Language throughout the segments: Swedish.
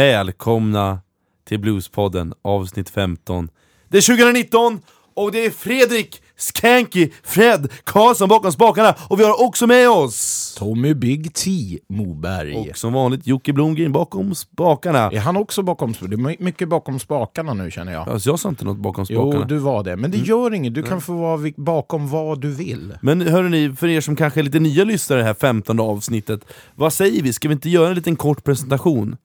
Välkomna till Bluespodden avsnitt 15. Det är 2019 och det är Fredrik Skanky Fred Karlsson bakom spakarna och vi har också med oss Tommy Big T Moberg. och som vanligt Jocke Blomgren bakom spakarna. Är han också bakom spakarna? Det är mycket bakom spakarna nu känner jag. Alltså jag sa inte något bakom Jo, spakarna. du var det. Men det gör inget, du kan få vara bakom vad du vill. Men hörrni, för er som kanske är lite nya lyssnare i det här 15 avsnittet, vad säger vi? Ska vi inte göra en liten kort presentation?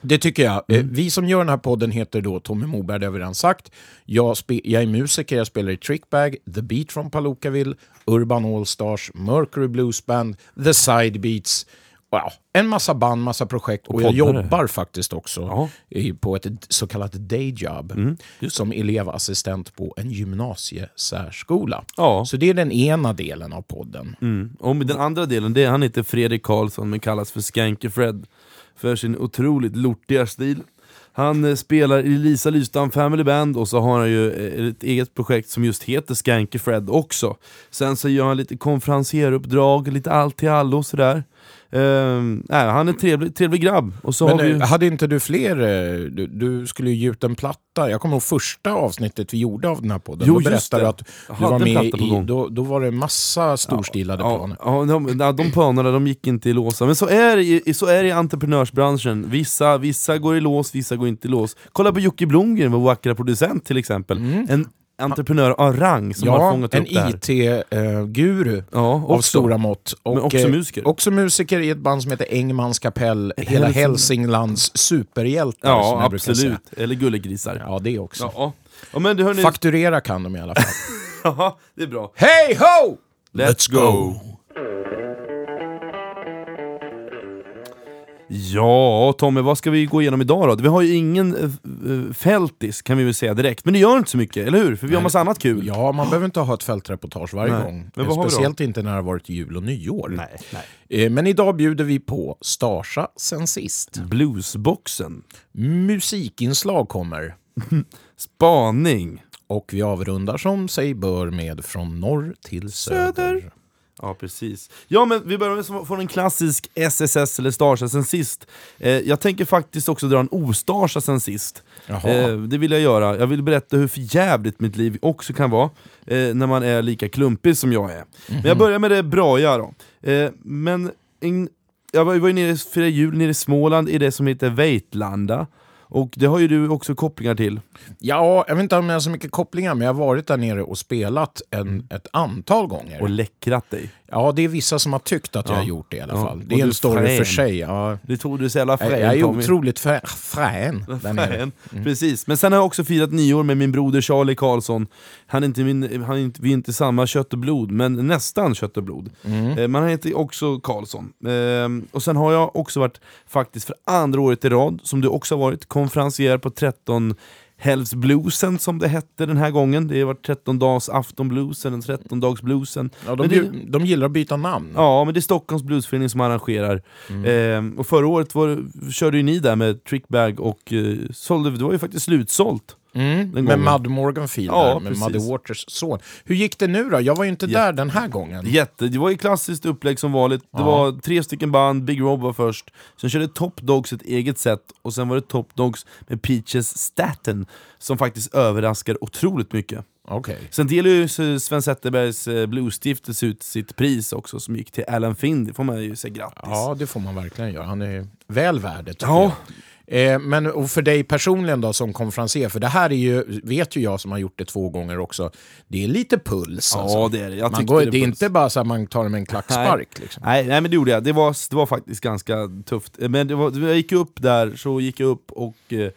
Det tycker jag. Eh, Vi som gör den här podden heter då Tommy Moberg, det har vi redan sagt. Jag, jag är musiker, jag spelar i Trickbag, The Beat från Palookaville, Urban Allstars, Mercury Blues Band, The Side Beats. Wow. En massa band, massa projekt och, jag poddare. jobbar faktiskt också Ja. i, på ett så kallat dayjob som elevassistent på en gymnasiesärskola. Ja. Så det är den ena delen av podden. Mm. Och den andra delen, det är, han heter Fredrik Karlsson men kallas för Skanky Fred för sin otroligt lortiga stil. Han eh, spelar i Lisa Lystam Family Band och så har han ju eh, ett eget projekt som just heter Skanky Fred också. Sen så gör han lite konferenseruppdrag, lite allt till allo sådär. Ehm, nej, han är en trevlig, trevlig grabb. Och så Men har vi... eh, hade inte du fler, eh, du, du skulle ju ut en platta, jag kommer ihåg första avsnittet vi gjorde av den här podden, Jo, då berättade du att du hade var med i, då, då var det massa storstilade Ja, planer. ja, de, ja, de planerna de gick inte i låsa, men så är, det, så är det i entreprenörsbranschen. Vissa, vissa går i lås, vissa går inte i lås. Kolla på Jocke Blomgren, vår vackra producent till exempel. En entreprenör av rang som har. Ja, fångat en upp det här. IT-guru Ja, av stora mått. Och, Men också eh, musiker. Också musiker i ett band som heter Engmans kapell, hela Hälsing- Hälsinglands superhjältar. Ja, absolut. Eller gullegrisar. Ja, det också. Ja. Ja, men du hörni, Fakturera kan de i alla fall. ja, det är bra. Hej ho! Let's go! Ja, Tommy, vad ska vi gå igenom idag då? Vi har ju ingen uh, fältis kan vi väl säga direkt, men det gör inte så mycket, eller hur? För vi har massa annat kul. Ja, man behöver inte ha ett fältreportage varje Nej. gång. Men? Speciellt inte när det har varit jul och nyår. Nej, nej. Eh, Men idag bjuder vi på Starsa sen sist. Bluesboxen, Musikinslag kommer. spaning. Och vi avrundar som sig bör med Från norr till söder. Söder. Ja, precis. Ja, men vi börjar med från en klassisk SSS eller Starsa sen sist. Eh, jag tänker faktiskt också dra en ostarsa sen sist. Eh, det vill jag göra. Jag vill berätta hur förjävligt mitt liv också kan vara eh, när man är lika klumpig som jag är. Men jag börjar med det braiga då. Eh, men en, jag var, jag var ju nere i firade jul nere i Småland i det som heter Veitlanda. Och det har ju du också kopplingar till. Ja, jag vet inte om jag har så mycket kopplingar, men jag har varit där nere och spelat en, ett antal gånger. Och läckrat dig. Ja, det är vissa som har tyckt att jag Ja. har gjort det i alla Ja, fall. och Det är du en story frän. för sig. Ja. Det tog du så jävla Jag, frän jag är Tommy. otroligt frä, frän där nere. Frän. Precis, men sen har jag också firat nyår med min broder Charlie Karlsson. Han är inte min, han är inte, vi är inte samma kött och blod, men nästan kött och blod. Mm. Eh, men han heter också Karlsson. Eh, och sen har jag också varit, faktiskt för andra året i rad, som du också har varit, konferencier på 13 Helgsbluesen som det hette den här gången. Det har varit 13 dags aftonbluesen, 13 dags bluesen. Ja, de, det- de gillar att byta namn. Ja, men det är Stockholms bluesförening som arrangerar. Eh, och förra året var, körde ju ni där med Trickbag och eh, sålde, det var ju faktiskt slutsålt. Mm, med. Mud Morganfield Ja, där, med precis. Muddy Waters son. Hur gick det nu då? Jag var ju inte där den här gången. Jätte, det var ju klassiskt upplägg som vanligt. Det Ja. var tre stycken band, Big Rob var först, sen körde Top Dogs ett eget sätt, och sen var det Top Dogs med Peaches Staten, som faktiskt överraskar otroligt mycket. Okej. Sen delar ju Sven Zetterbergs eh, Bluesstiftelse ut sitt pris också, som gick till Alan Finn, det får man ju säga grattis. Ja, det får man verkligen göra. Han är väl värd det, Ja. jag. Eh, men och för dig personligen då som konferenser, för det här är ju, vet ju jag som har gjort det två gånger också, det är lite puls. Ja, alltså. det är det. Jag man går, det är puls. inte bara så att man tar med en klackspark. Liksom. Nej, nej men det gjorde jag, det var, det var faktiskt ganska tufft. Men det var, jag gick upp där, så gick jag upp och eh,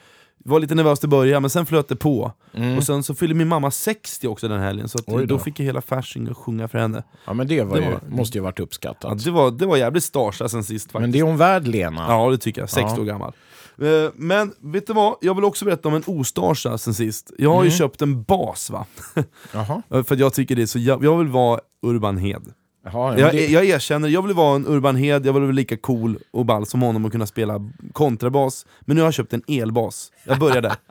var lite nervös i början, men sen flöt det på. Och sen så fyllde min mamma 60 också den helgen, så Mm. Oj då. då fick jag hela Fasching att sjunga för henne. Ja, men det, var Det ju, var- måste ju varit Ja, uppskattat. det, var, det var jävligt starsa sen sist faktiskt. men det är hon värd, Lena. Ja det tycker jag, 60 Ja. år gammal. Eh, Men vet du vad, jag vill också berätta om en ostarsa sen sist. Jag har ju Mm. köpt en bas va, Jaha. för jag tycker det är så jag, jag vill vara Urban Hed. Jaha, Jag, det, jag erkänner, jag vill vara en Urban Hed, jag vill vara lika cool och ball som honom och kunna spela kontrabas. Men nu har jag köpt en elbas, jag börjar där.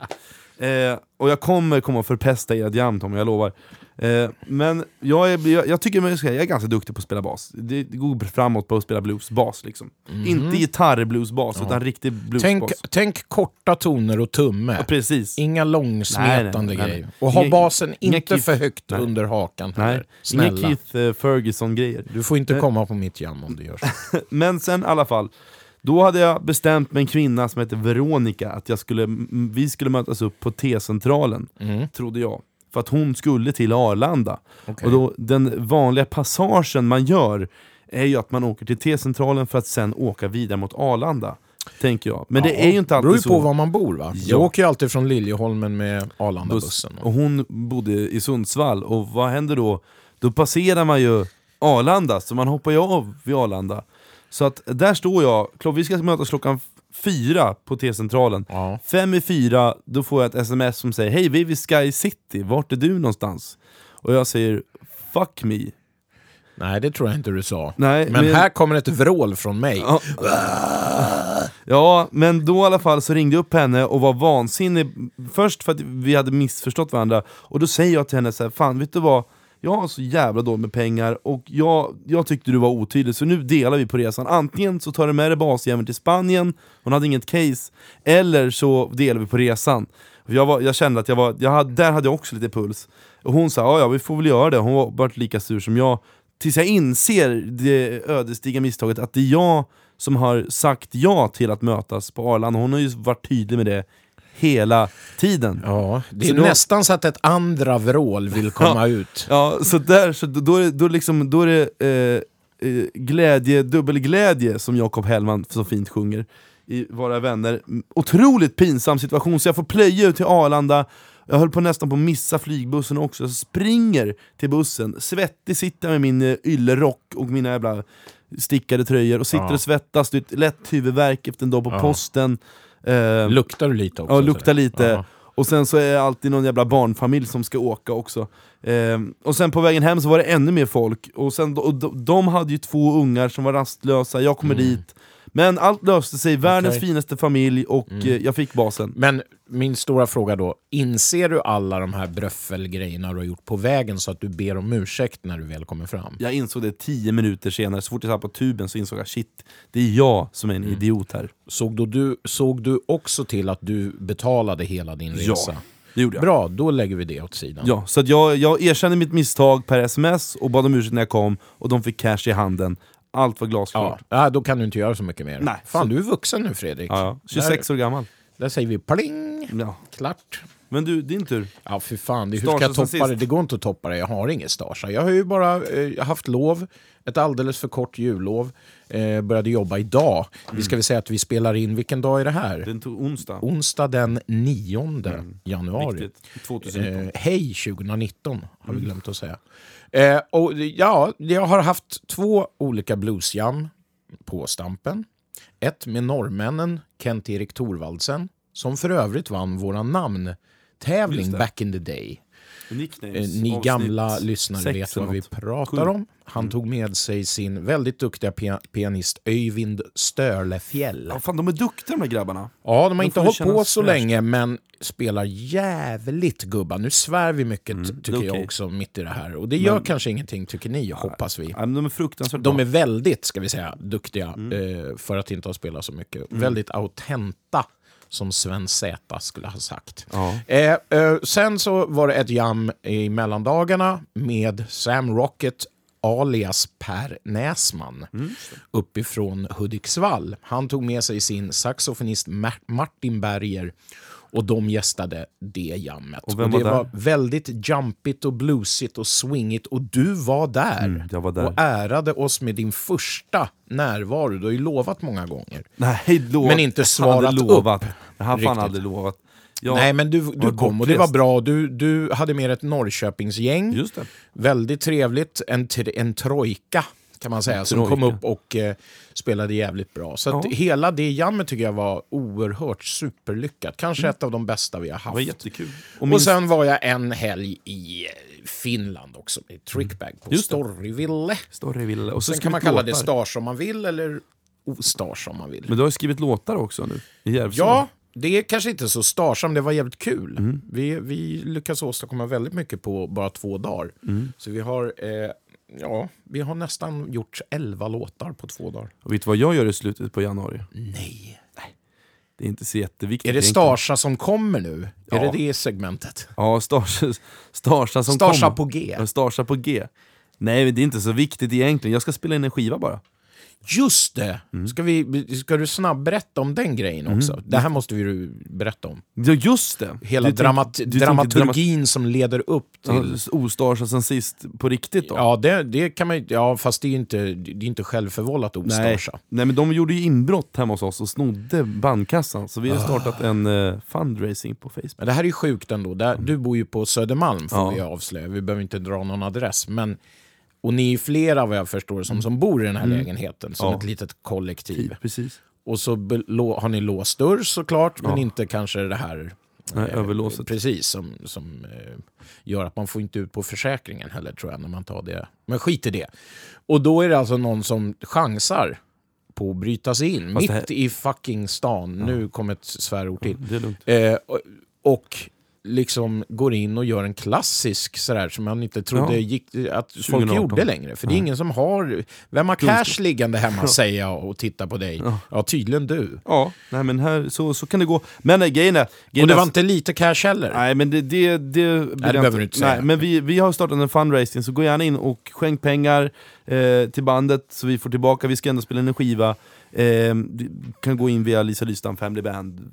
Eh, och jag kommer komma och förpesta ert jam Tom, jag lovar. Eh, men jag, är, jag, jag tycker jag är ganska duktig på att spela bas. Det, det går framåt på att spela bluesbas. Liksom. Inte gitarrbluesbas, utan riktig bluesbas. Tänk, tänk korta toner och tumme. Ja, precis. Inga långsmetande Nej, nej, nej, nej. grejer. Och ha basen inga inte Keith- för högt nej. under hakan Nej, inga. Keith eh, Ferguson-grejer. Du får inte Eh. komma på mitt jam om du gör så. Men sen i alla fall, då hade jag bestämt med en kvinna som heter Veronica att jag skulle, vi skulle mötas upp på T-centralen, Mm. trodde jag. För att hon skulle till Arlanda. Okej. Och då, den vanliga passagen man gör är ju att man åker till T-centralen för att sen åka vidare mot Arlanda. Tänker jag. Men det Ja, är ju inte beror alltid ju så. på var man bor va? Ja. Jag åker ju alltid från Liljeholmen med Buss. Arlandabussen. Och hon bodde i Sundsvall, och vad händer då? Då passerar man ju Arlanda, så man hoppar ju av vid Arlanda. Så att där står jag, vi ska mötas klockan fyra på T-centralen. Ja. Fem i fyra, då får jag ett sms som säger Hej, vi är vid Sky City, vart är du någonstans? Och jag säger Fuck me. Nej, det tror jag inte du sa. Nej, Men här kommer ett vrål från mig. Ja. ja, men då i alla fall så ringde jag upp henne och var vansinnig Först för att vi hade missförstått varandra, och då säger jag till henne så här, Fan, vet du vad? Jag har så jävla dåligt med pengar, och jag, jag tyckte du var otydlig, så nu delar vi på resan. Antingen så tar du med dig basjäveln till Spanien, hon hade inget case Eller så delar vi på resan. Jag, var, jag kände att jag var, jag hade, där hade jag också lite puls. Och hon sa ja, vi får väl göra det, hon var bara lika sur som jag. Tills jag inser det ödesdigra misstaget att det är jag som har sagt ja till att mötas på Arlanda, hon har ju varit tydlig med det hela tiden. Ja, det är Så då- nästan så att ett andra vrål vill komma ut. Ja, så där, så då, är då, liksom, då är det eh, eh, glädje, dubbelglädje som Jakob Hellman så fint sjunger i Våra vänner. Otroligt pinsam situation, så jag får plöja ut till Arlanda, jag höll på nästan på att missa flygbussen också, jag springer till bussen, svettig sitter med min eh, yllerock och mina jävla stickade tröjor och sitter Ja. och svettas, lätt huvudvärk efter en dag på Ja. posten. Eh, Luktar du lite också? Ja, luktar lite. Ja. Och sen så är det alltid någon jävla barnfamilj som ska åka också. Ehm, och sen på vägen hem så var det ännu mer folk, och, sen, och de, de hade ju två ungar som var rastlösa, jag kommer dit. Men allt löste sig, världens Okej. finaste familj, och eh, jag fick basen. Men min stora fråga då, inser du alla de här bröffelgrejerna du har gjort på vägen så att du ber om ursäkt när du väl kommer fram? Jag insåg det tio minuter senare, så fort jag satt på tuben så insåg jag shit, det är jag som är en idiot här. Såg, då du, såg du också till att du betalade hela din Ja. resa? Det gjorde jag. Bra, då lägger vi det åt sidan. Ja, så att jag, jag erkände mitt misstag per sms och bad om ursäkt när jag kom, och de fick cash i handen. Allt var glasklart. Ja, ja, då kan du inte göra så mycket mer. Nej, Fan, så- du är vuxen nu Fredrik. Ja, ja. 26 år gammal. Där, säger vi pling! Ja. Klart. Men du, din tur. Ja, för fan. Det, hur ska jag toppa det? sist. Det går inte att toppa det. Jag har ingen starsa. Jag har ju bara eh, haft lov, ett alldeles för kort jullov. Eh, började jobba idag. Vi ska väl säga att vi spelar in, vilken dag är det här? Den onsdag. Onsdag den 9 januari. Viktigt. 2019. Eh, hej 2019, har vi glömt att säga. Eh, och ja, jag har haft två olika bluesjam på Stampen. Ett med norrmännen Kent-Erik Thorvaldsen, som för övrigt vann våra namntävling back in the day. Nicknames. Eh, Ni gamla lyssnare vet vad vi pratar om. Han tog med sig sin väldigt duktiga pia- pianist Öyvind Störlefjäll. Ja, fan, de är duktiga de här grabbarna. Ja, de har inte får hållit på så fräscht. länge, men spelar jävligt gubba. Nu svär vi mycket, tycker det är jag också, mitt i det här. Och det gör kanske ingenting, tycker ni, hoppas vi. Ja, men de är fruktansvärt De är väldigt, ska vi säga, duktiga Mm. eh, för att inte ha spelat så mycket. Väldigt autenta, som Sven Z skulle ha sagt. Ja. Eh, eh, sen så var det ett jam i mellandagarna med Sam Rocket alias Per Näsman Mm. uppifrån Hudiksvall. Han tog med sig sin saxofonist Ma- Martin Berger och de gästade det jammet. Och vem det var var väldigt jumpigt och bluesigt och swingigt och du var där, Mm, jag var där. och ärade oss med din första närvaro. Du har ju lovat många gånger. Nej, lov... Men inte hade svarat lovat. upp. Jag har fan aldrig lovat. Ja, Nej, men du, du kom och det var bra. Du, du hade med ett Norrköpingsgäng. Just det. Väldigt trevligt. En, en trojka kan man säga, som kom upp och eh, spelade jävligt bra. Så Ja. hela det jammet tycker jag var oerhört superlyckat. Kanske ett av de bästa vi har Det var haft. jättekul. Och Och min... sen var jag en helg i Finland också, med Trickbag på Just det. Storyville. Storyville. Och så Sen kan man kalla det låtar. stage om man vill, eller ostars om man vill. Men du har skrivit låtar också nu, i Järvsö. Ja, det är kanske inte så Starsam, det var jävligt kul. Mm. Vi, vi lyckas åstadkomma väldigt mycket på bara två dagar. Mm. Så vi har, eh, ja, vi har nästan gjort 11 låtar på två dagar. Och vet du vad jag gör i slutet på januari? Nej. Det är inte så jätteviktigt Är det. Starsa som kommer nu? Ja. Är det det segmentet? Ja, Starsa, Starsa som Starsa kommer. på G. Ja, Starsa på G. Nej, men det är inte så viktigt egentligen. Jag ska spela in en skiva bara. Just det! Mm. Ska, vi, ska du snabbberätta om den grejen också? Det här måste vi ju berätta om. Ja, just det! Hela Du tänk- dramat du tänker dramaturgin som leder upp till... Ja, Ostarsa sen sist, på riktigt då? Ja, det, det kan man. Ja, fast det är ju inte, det är inte självförvållat Nej. ostarsa. Nej men de gjorde ju inbrott hemma hos oss och snodde bandkassan, så vi har startat en eh, fundraising på Facebook. Men det här är ju sjukt ändå. Där, Du bor ju på Södermalm får Ja. vi avslöja. Vi behöver inte dra någon adress. Men, och ni är flera vad jag förstår som, som bor i den här lägenheten. Som Ja. ett litet kollektiv. Precis. Och så har ni låst dörr såklart, men Ja. inte kanske det här Nej, eh, överlåset. Precis, som, som eh, gör att man får inte ut på försäkringen heller tror jag när man tar det. Men skit i det. Och då är det alltså någon som chansar på att bryta sig in Fast mitt här- i fucking stan. Nu kommer ett svärord till. Det är lugnt. Eh, och, och liksom går in och gör en klassisk sådär som man inte trodde Ja. gick, att folk 2018. gjorde längre. För det är Nej. ingen som har... Vem har cash liggande hemma säger jag och tittar på dig? Ja. Ja, tydligen du. Ja, nej men här, så, så kan det gå. Men nej, grejen är... Och grejen det är- var inte lite cash heller? Nej men det, det, det, vill jag behöver du inte säga. Nej, men vi, vi har startat en fundraising, så gå gärna in och skänk pengar eh, till bandet så vi får tillbaka, vi ska ändå spela in en skiva. Eh, du kan gå in via Lisa Lystam Family Band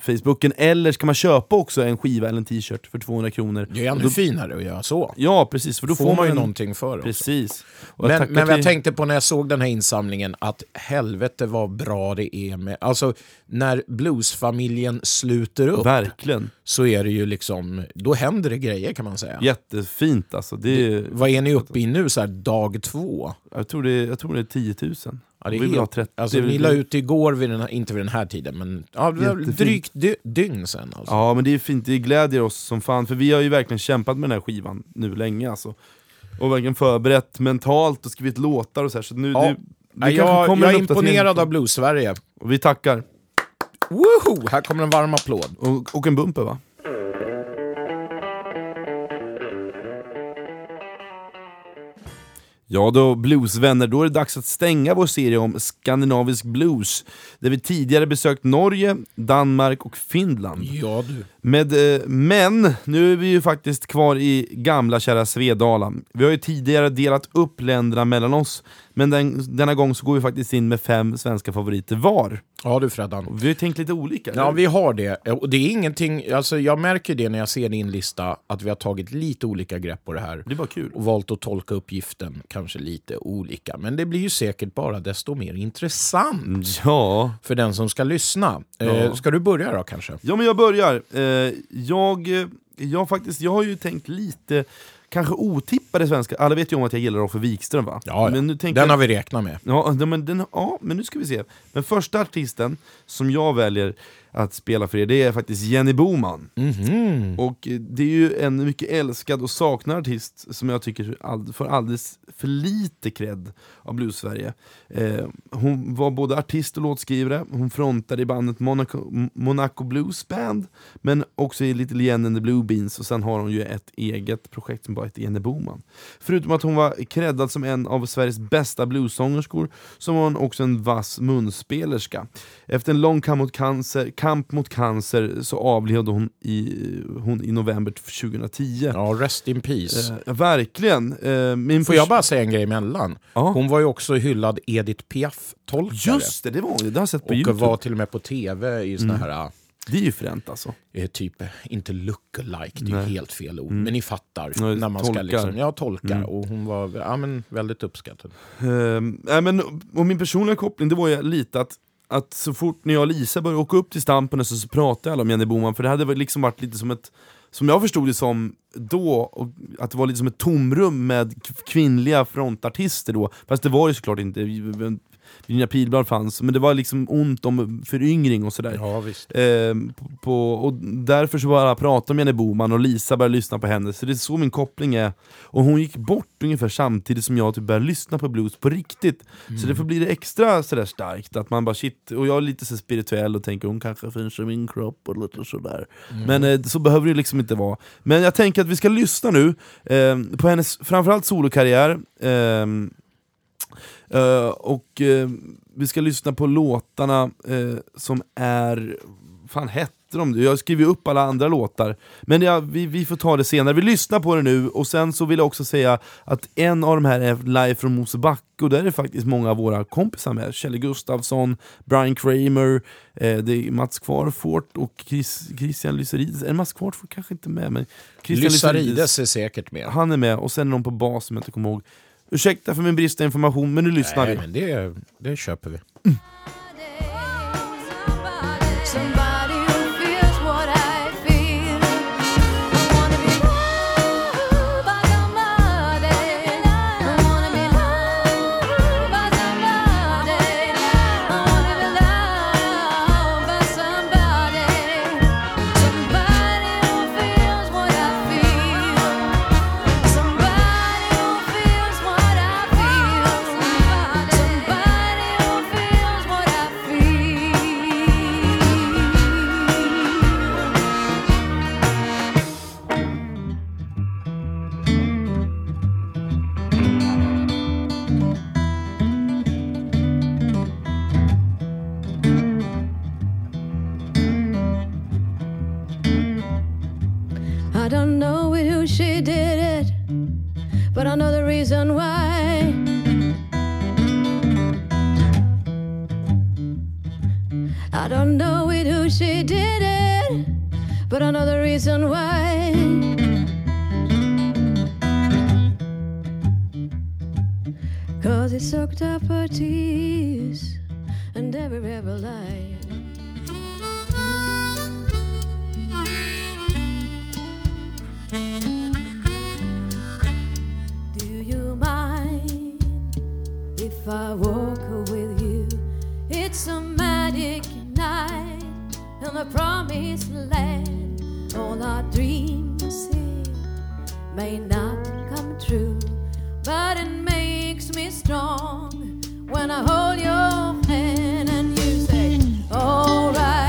Facebooken, eller ska man köpa också en skiva eller en t-shirt för 200 kronor. Det är ännu då- finare att göra så. Ja precis, för då får, får man ju en, någonting för det. Precis. Och jag Men, men jag tänkte på när jag såg den här insamlingen att helvete vad bra det är med... Alltså, när bluesfamiljen sluter upp Verkligen. så är det ju liksom... Då händer det grejer kan man säga. Jättefint alltså. Det är, Vad är ni uppe i nu, så här dag två? jag, tror det, jag tror det är 10 000. Ja, det är vi helt, 30. alltså, väl- la ut igår, vid den här, inte vid den här tiden, men ja, Jättefint. drygt dy, dygn sen. Alltså. Ja men det är fint, det glädjer oss som fan, för vi har ju verkligen kämpat med den här skivan nu länge alltså. Och verkligen förberett mentalt och skrivit låtar och så här, så nu... Ja. Det, Ja, det kanske jag, jag är imponerad av Blues-Sverige. Och vi tackar. Woho! Här kommer en varm applåd. Och, och en bumper va? Ja då, bluesvänner, då är det dags att stänga vår serie om skandinavisk blues. Där vi tidigare besökt Norge, Danmark och Finland. Ja du. Med, eh, men nu är vi ju faktiskt kvar i gamla kära Svedala. Vi har ju tidigare delat upp länderna mellan oss, men den, denna gång så går vi faktiskt in med fem svenska favoriter var. Ja du Freddan. Vi har tänkt lite olika. Ja, eller? vi har det. Och det är ingenting, alltså jag märker det när jag ser din lista, att vi har tagit lite olika grepp på det här. Det bara kul. Och valt att tolka uppgiften kanske lite olika. Men det blir ju säkert bara desto mer intressant Ja, för den som ska lyssna. Ja. Eh, ska du börja då kanske? ja men jag börjar. Eh, jag, jag, faktiskt, jag har ju tänkt lite, kanske otippade svenska, alla vet ju om att jag gillar Roffe Wikström va? Ja, Men ja. nu tänker den jag- har vi räknat med. Ja, men, den, ja, men nu ska vi se. Den första artisten som jag väljer att spela för er, det är faktiskt Jenny Boman. Mhm. Och eh, det är ju en mycket älskad och saknad artist som jag tycker all, får alldeles för lite cred av Blues-Sverige. Eh, hon var både artist och låtskrivare, hon frontade i bandet Monaco, Monaco Blues Band, men också i Little Jen and the Blue Beans, och sen har hon ju ett eget projekt som bara heter Jenny Boman. Förutom att hon var creddad som en av Sveriges bästa bluessångerskor, så var hon också en vass munspelerska. Efter en lång kamp mot cancer, kamp mot cancer så avled hon i, hon i november 2010. Ja, rest in peace. Eh, verkligen. Eh, min Får jag bara säga en grej emellan? Ja. Hon var ju också hyllad Edith Piaf-tolkare. Just det, det var hon. Det har jag sett på och Youtube. var till och med på tv i såna här, Det är ju fränt alltså. eh, typ, inte look-alike, det är Nej. helt fel ord, men ni fattar. Ja, när man ska tolkar. liksom, ja, tolka. Mm. Och hon var ja, men, väldigt uppskattad. Eh, nej, men, och min personliga koppling det var ju lite att, att så fort när jag och Lisa började åka upp till Stampen så, så pratade alla om Jenny Boman, för det hade liksom varit lite som ett som jag förstod det som då, och att det var lite som ett tomrum med kvinnliga frontartister då, fast det var ju såklart inte, Virginia Pilblad fanns, men det var liksom ont om föryngring och sådär. Ja, visst. Eh, på, och därför så började jag prata om Jenny Boman och Lisa började lyssna på henne, så det är så min koppling är. Och hon gick bort ungefär samtidigt som jag typ började lyssna på blues på riktigt. Mm. Så därför blir det extra sådär starkt, att man bara shit, och jag är lite så spirituell och tänker hon kanske finns i min kropp och lite sådär. Mm. Men eh, så behöver det liksom inte vara. Men jag tänker att vi ska lyssna nu eh, på hennes framförallt solokarriär, eh, och eh, vi ska lyssna på låtarna eh, som är, fan hette de? Jag har skrivit upp alla andra låtar, men ja, vi, vi får ta det senare. Vi lyssnar på det nu, och sen så vill jag också säga att en av de här är live från Mosebacke, och där är faktiskt många av våra kompisar med. Kjell Gustafsson, Brian Kramer, det är Mats Kvarfort och Chris, Christian Lyserides. Är Mats Kvarfort kanske inte med? Men Christian Lysarides är säkert med. han är med, och sen är någon på bas som jag inte kommer ihåg. Ursäkta för min brist på information, men nu lyssnar Nej, vi. men det, det köper vi. Somebody did it, but I know the reason why. I don't know with who she did it, but I know the reason why. Cause it soaked up her tears and every rebel lie. If I walk with you? It's a magic night in the promised land. All our dreams may not come true, but it makes me strong when I hold your hand and you say, Alright,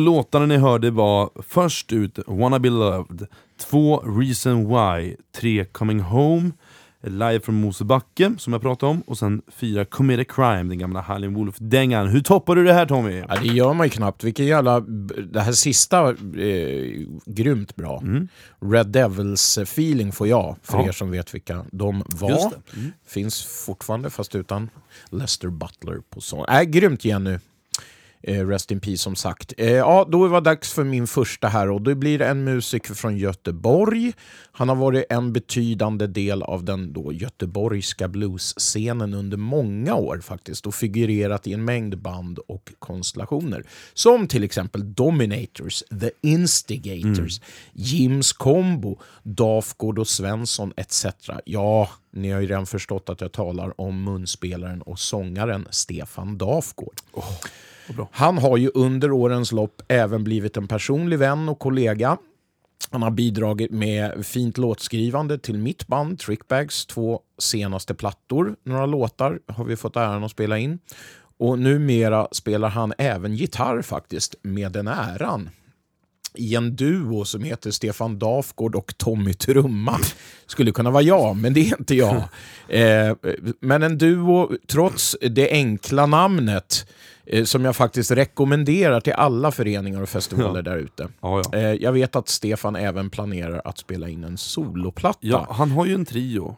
och låtarna ni hörde var först ut Wanna Be Loved, två Reason Why, tre Coming Home, Live från Mosebacke som jag pratade om, och sen fyra Commit a Crime, den gamla Howlin' Wolf-dängan. Hur toppar du det här Tommy? Ja, det gör man ju knappt. Vilken jävla... Det här sista, eh, grymt bra. Red Devils-feeling får jag, för Ja. er som vet vilka de var. Det. Finns fortfarande, fast utan Lester Butler på sång. Äh, grymt Jenny. Eh, rest in peace som sagt. Eh, ja, då var det dags för min första här och det blir en musiker från Göteborg. Han har varit en betydande del av den då göteborgska bluesscenen under många år faktiskt och figurerat i en mängd band och konstellationer. Som till exempel Dominators, The Instigators, Jims Combo, Dafgård och Svensson etc. Ja, ni har ju redan förstått att jag talar om munspelaren och sångaren Stefan Dafgård. Han har ju under årens lopp även blivit en personlig vän och kollega. Han har bidragit med fint låtskrivande till mitt band Trickbags två senaste plattor. Några låtar har vi fått äran att spela in. Och numera spelar han även gitarr faktiskt, med den äran i en duo som heter Stefan Dafgård och Tommy Trumma. Skulle kunna vara jag, men det är inte jag. Eh, men en duo, trots det enkla namnet, som jag faktiskt rekommenderar till alla föreningar och festivaler där ute. Ja, ja. Eh, jag vet att Stefan även planerar att spela in en soloplatta. ja, han har ju en trio.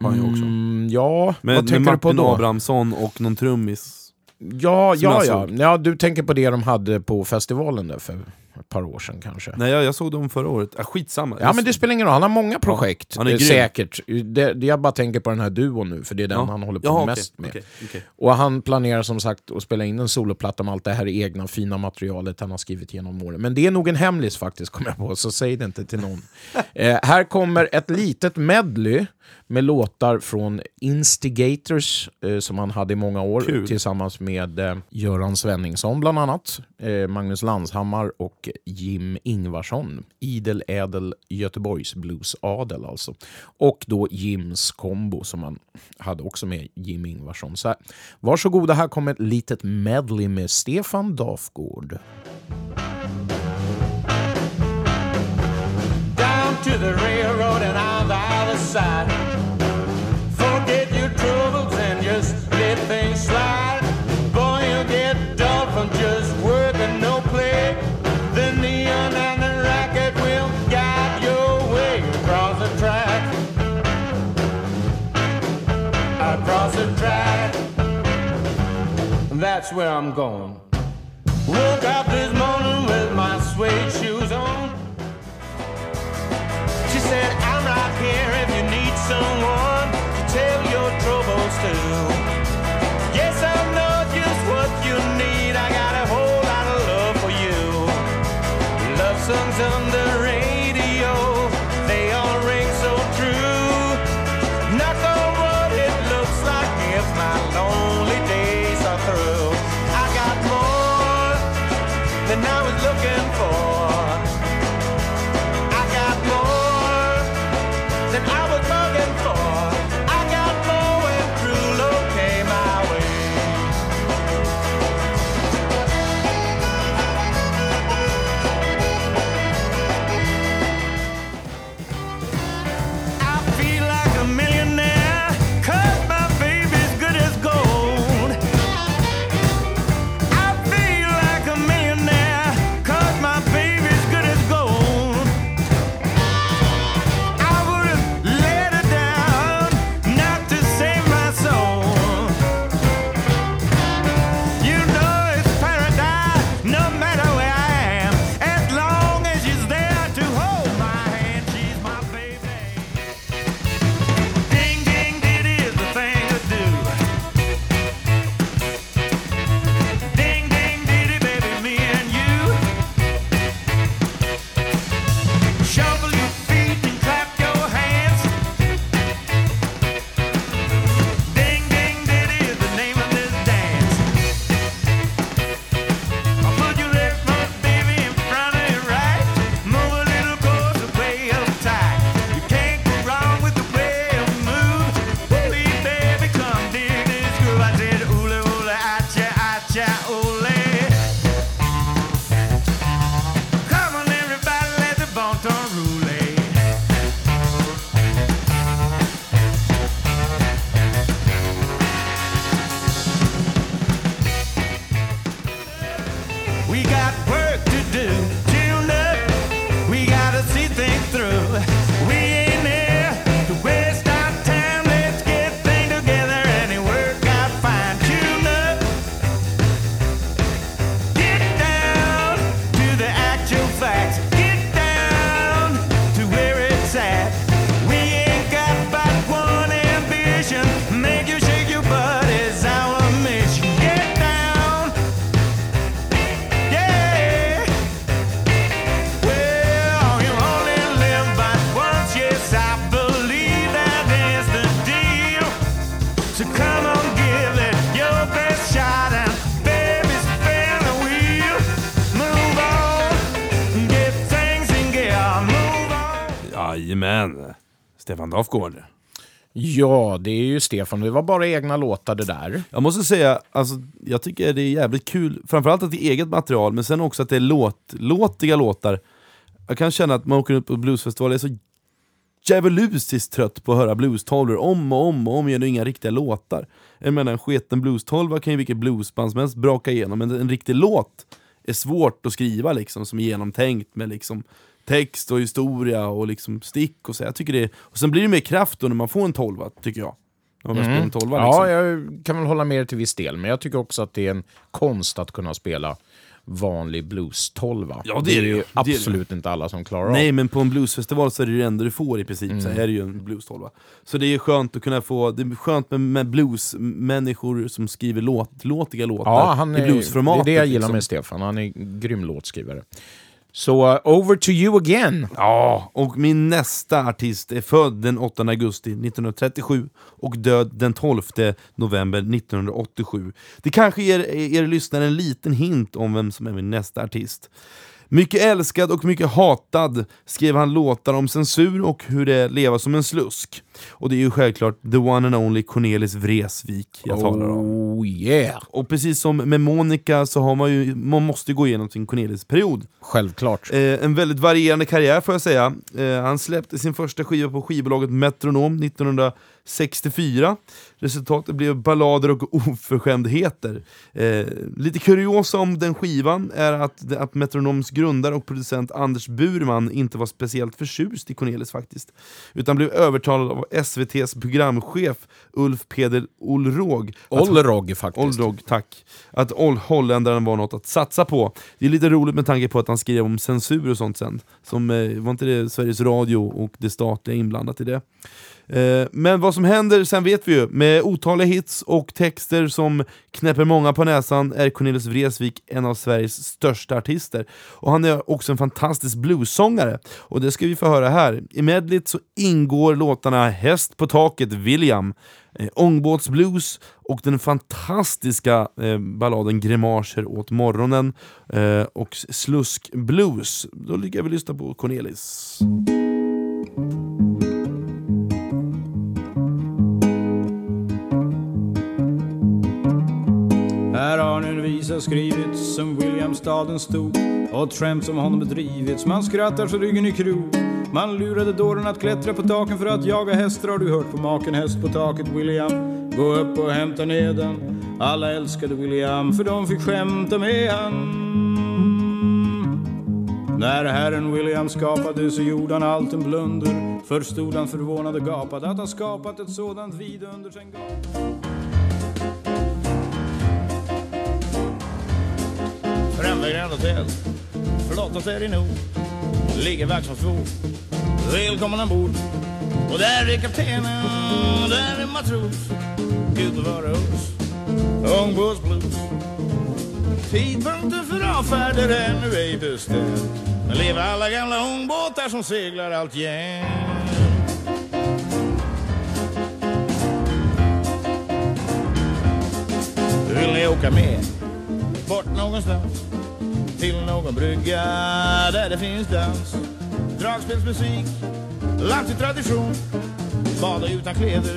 Han ju också. Mm, ja Med, vad med tänker du på då? Abrahamsson och någon trummis. Ja, ja, ja. ja. Du tänker på det de hade på festivalen där för ett par år sedan kanske. Nej, jag, jag såg dem förra året. Ah, skitsamma. Ja men det spelar ingen roll, han har många projekt. han är grym. säkert. Det, det, jag bara tänker på den här duon nu, för det är den Ja. han håller på Jaha, mest okej, med. okej, okej. Och han planerar som sagt att spela in en soloplatta med allt det här egna fina materialet han har skrivit genom åren. Men det är nog en hemlis faktiskt, kommer jag på, så säg det inte till någon. eh, här kommer ett litet medley med låtar från Instigators, eh, som han hade i många år, Kul. tillsammans med eh, Göran Svenningsson bland annat, eh, Magnus Landshammar och Jim Ingvarsson. Idel ädel Göteborgs bluesadel alltså. Och då Jims kombo som han hade också med Jim Ingvarsson. Så här, varsågoda, här kommer ett litet medley med Stefan Dafgård. down to the railroad and on the other side. That's where I'm going. Woke up this morning with my suede shoes Stefan Dafgård. Ja, det är ju Stefan. Det var bara egna låtar det där. Jag måste säga, alltså, jag tycker det är jävligt kul, framförallt att det är eget material, men sen också att det är låt, låtiga låtar. Jag kan känna att man åker ut på bluesfestival, jag är så djävulusiskt trött på att höra blues-tolvor om och om och om igen och inga riktiga låtar. Jag menar en sketen blues-tolva kan ju vilket bluesband som helst braka igenom, men en riktig låt är svårt att skriva liksom, som är genomtänkt med liksom text och historia och liksom stick och så. Jag tycker det, och sen blir det mer kraft då när man får en tolva, tycker jag. När man spelar en tolva liksom. Ja, jag kan väl hålla med dig till viss del, men jag tycker också att det är en konst att kunna spela vanlig blues-tolva. Ja, det är det ju. ju Det är det. absolut inte alla som klarar av. Nej, men på en bluesfestival så är det det enda du får i princip, så här är det ju en blues-tolva. Så det är skönt att kunna få, det är skönt med, med blues-människor som skriver låt, låtiga låtar Ja, han i är, bluesformat. det är det jag gillar liksom. med Stefan. Han är grym låtskrivare. Så, uh, over to you again. Ja, och min nästa artist är född den 8 augusti 1937 och död den 12 november 1987. Det kanske ger er lyssnare en liten hint om vem som är min nästa artist. Mycket älskad och mycket hatad skrev han låtar om censur och hur det är att leva som en slusk. Och det är ju självklart the one and only Cornelis Vreeswijk jag talar om. Oh yeah! Och precis som med Monica så har man ju, man måste gå igenom sin Cornelis-period. Självklart. Eh, en väldigt varierande karriär får jag säga. Eh, han släppte sin första skiva på skivbolaget Metronom 1964. Resultatet blev ballader och oförskämdheter. Eh, lite kuriosa om den skivan är att, att Metronoms grundare och producent Anders Burman inte var speciellt förtjust i Cornelis faktiskt. Utan blev övertalad av SVTs programchef Ulf Peder Olrog att Ollerog faktiskt. Oldrog, tack. Att Ol- holländaren var något att satsa på. Det är lite roligt med tanke på att han skrev om censur och sånt sen. Som, eh, var inte det Sveriges Radio och det statliga inblandat i det? Eh, men vad som händer sen vet vi ju. Med otaliga hits och texter som knäpper många på näsan är Cornelis Vreeswijk en av Sveriges största artister. Och han är också en fantastisk bluessångare. Och det ska vi få höra här. I medlet så ingår låtarna Häst på taket, William, eh, Ångbåtsblues och den fantastiska eh, balladen Grimaser åt morgonen eh, och Sluskblues. Då ligger vi och lyssnar på Cornelis. Har visa skrivits som Williamstaden stod och ett skämt som honom bedrivits. Man skrattar så ryggen i krok. Man lurade dåren att klättra på taken för att jaga hästar. Har du hört på maken häst på taket William? Gå upp och hämta ner den. Alla älskade William för de fick skämta med han. När herren William skapade så gjorde han allt en blunder. Förstod han förvånad och gapade att ha skapat ett sådant vidunder. Sen gav... Främre Grand Hotel. Flottat är det nog. Ligger Vaxholmsbro. Välkommen ombord. Och där är kaptenen, och där är matros. Gud bevare oss, oss. Ångbåtsblues. Tidpunkten för avfärder är ännu ej bestämd. Men lever alla gamla ångbåtar som seglar alltjämt. Vill ni åka med? Bort någonstans till någon brygga där det finns dans. Dragspelsmusik, lagt tradition Bada utan kläder,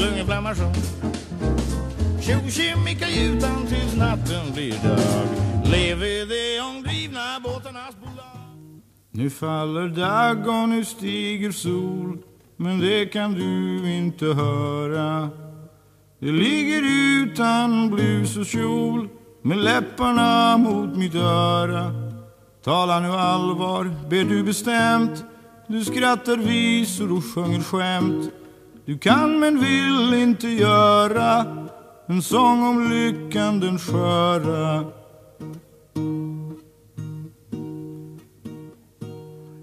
lunginflammation Tjo tjim i kajutan tills natten blir dag. Lever de ångdrivna båtarnas bolag? Nu faller dag och nu stiger sol Men det kan du inte höra. Det ligger utan blus och kjol med läpparna mot mitt öra. Tala nu allvar, ber du bestämt. Du skrattar visor och sjunger skämt. Du kan men vill inte göra en sång om lyckan den sköra.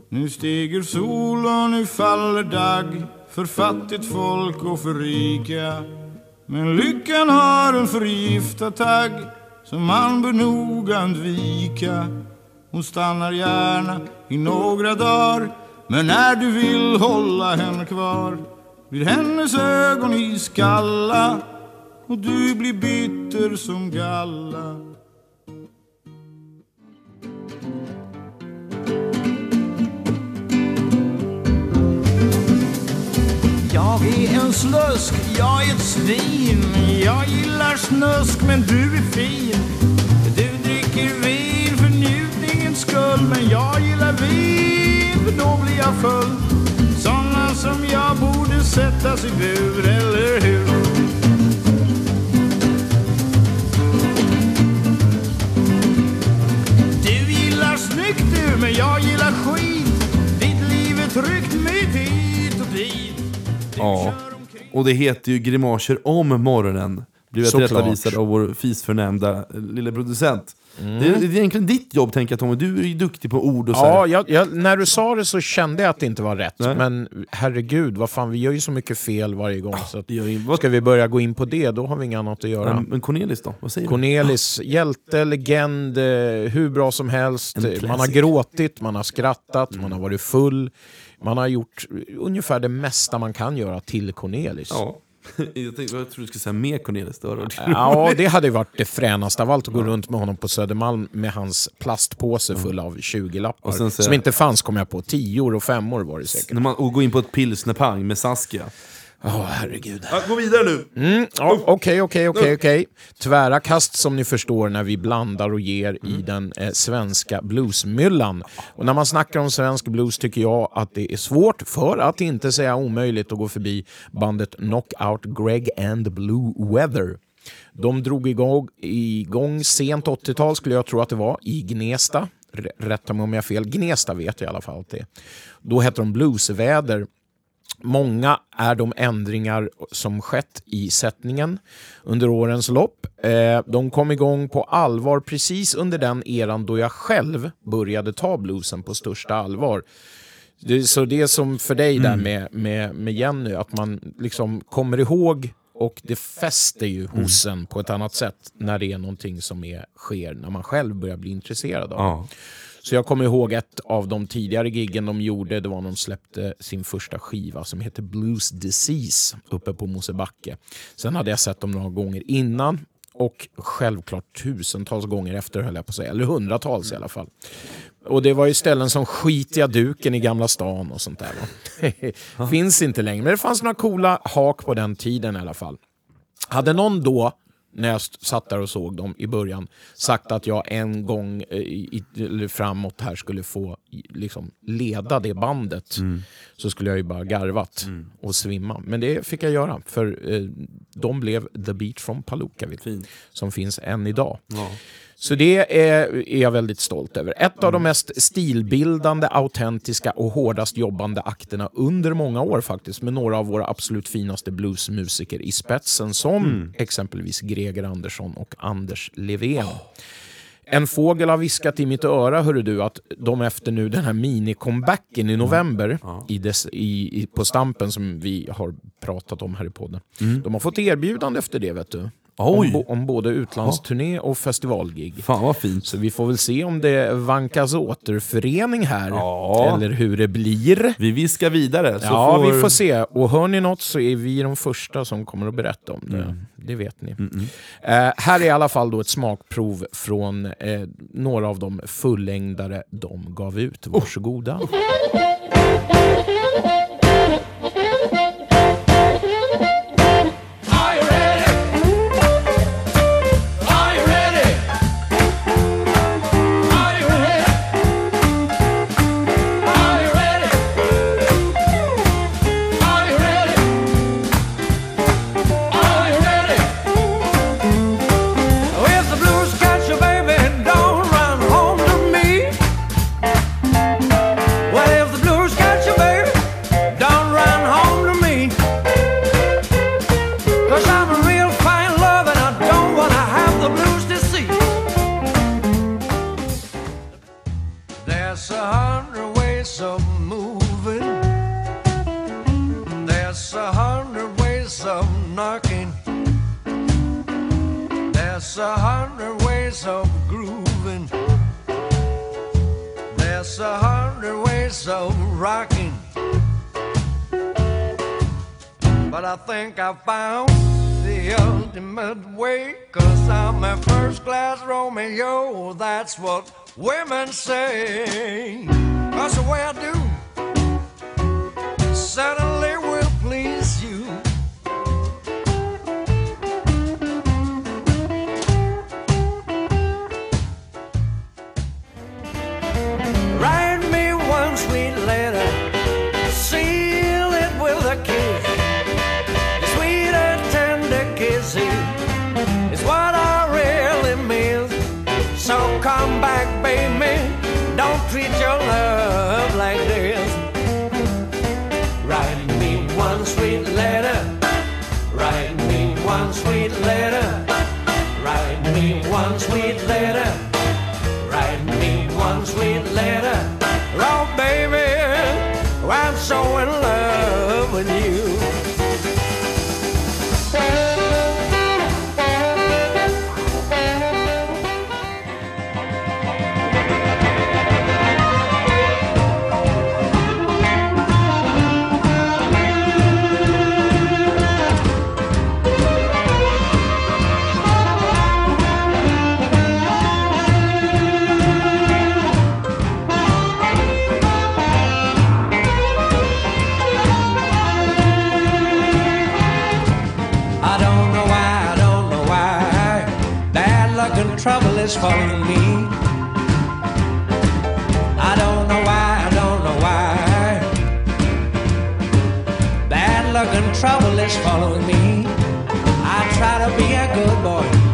Nu stiger sol och nu faller dag för fattigt folk och för rika. Men lyckan har en förgiftad tagg som man bör noga undvika. Hon stannar gärna i några dagar men när du vill hålla henne kvar blir hennes ögon iskalla och du blir bitter som galla. En slusk, jag är ett svin. Jag gillar snusk men du är fin. Du dricker vin för njutningens skull. Men jag gillar vin för då blir jag full. Såna som jag borde sättas i bur, eller hur? Du gillar snyggt du, men jag gillar skit. Ditt liv är tryckt med hit och dit. Ja. Och det heter ju Grimaser om morgonen. Blev jag tillrättavisad av vår fisförnämnda eh, lille producent. Det, är, det är egentligen ditt jobb tänker jag Tommy, du är ju duktig på ord och så. Ja, jag, jag, när du sa det så kände jag att det inte var rätt. Nej. Men herregud, vad fan, vi gör ju så mycket fel varje gång. Så att, vad- ska vi börja gå in på det, då har vi inget annat att göra. Ja, Men Cornelis då? Vad säger du? Cornelis, hjälte, legend, eh, hur bra som helst. Man har gråtit, man har skrattat, man har varit full. Man har gjort ungefär det mesta man kan göra till Cornelis. Ja. Jag, tänkte, jag tror du skulle säga mer Cornelis. Var Ja, det hade varit det fränaste av allt att gå runt med honom på Södermalm med hans plastpåse full av 20-lappar. Och sen så- Som inte fanns kom jag på. Tior och femmor var det säkert. Man och gå in på ett pilsnerpang med Saskia. Åh, herregud. Ja, gå vidare nu! Mm, Okej, okej, okej, okej. Tvära kast som ni förstår när vi blandar och ger i den eh, svenska bluesmyllan. Och när man snackar om svensk blues tycker jag att det är svårt, för att inte säga omöjligt, att gå förbi bandet Knockout Greg and Blue Weather. De drog igång, igång sent 80-tal skulle jag tro att det var, i Gnesta. R- Rätta mig om jag har fel. Gnesta vet jag i alla fall att det är. Då hette de Bluesväder. Många är de ändringar som skett i sättningen under årens lopp. Eh, de kom igång på allvar precis under den eran då jag själv började ta bluesen på största allvar. Så det är som för dig där med, med, med Jenny, att man liksom kommer ihåg och det fäster ju hos en på ett annat sätt när det är någonting som är, sker när man själv börjar bli intresserad av det. Ja. Så jag kommer ihåg ett av de tidigare giggen de gjorde. Det var när de släppte sin första skiva som heter Blues Disease uppe på Mosebacke. Sen hade jag sett dem några gånger innan och självklart tusentals gånger efter höll jag på att säga. Eller hundratals i alla fall. Och det var ju ställen som Skitiga duken i Gamla stan och sånt där. Finns inte längre, men det fanns några coola hak på den tiden i alla fall. Hade någon då, när jag satt där och såg dem i början, sagt att jag en gång eh, i, i, framåt här skulle få liksom, leda det bandet så skulle jag ju bara garvat och svimma. Men det fick jag göra, för eh, de blev The Beat from Palookaville, som finns än idag. Ja. Så det är, är jag väldigt stolt över. Ett av de mest stilbildande, autentiska och hårdast jobbande akterna under många år faktiskt, med några av våra absolut finaste bluesmusiker i spetsen, som exempelvis Greger Andersson och Anders Levén. En fågel har viskat i mitt öra, hörru du, att de efter nu den här mini-comebacken i november i dess, i, i, på Stampen som vi har pratat om här i podden. De har fått erbjudande efter det, vet du. Oj. Om, bo, om både utlandsturné och festivalgig. Fan vad fint. Så vi får väl se om det vankas återförening här, Ja. eller hur det blir. Vi viskar vidare. Så ja, får... vi får se. Och hör ni något så är vi de första som kommer att berätta om det. Mm. Det vet ni. Eh, här är i alla fall då ett smakprov från eh, några av de fullängdare de gav ut. Varsågoda. Are try to be a good boy.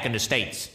Back in the States.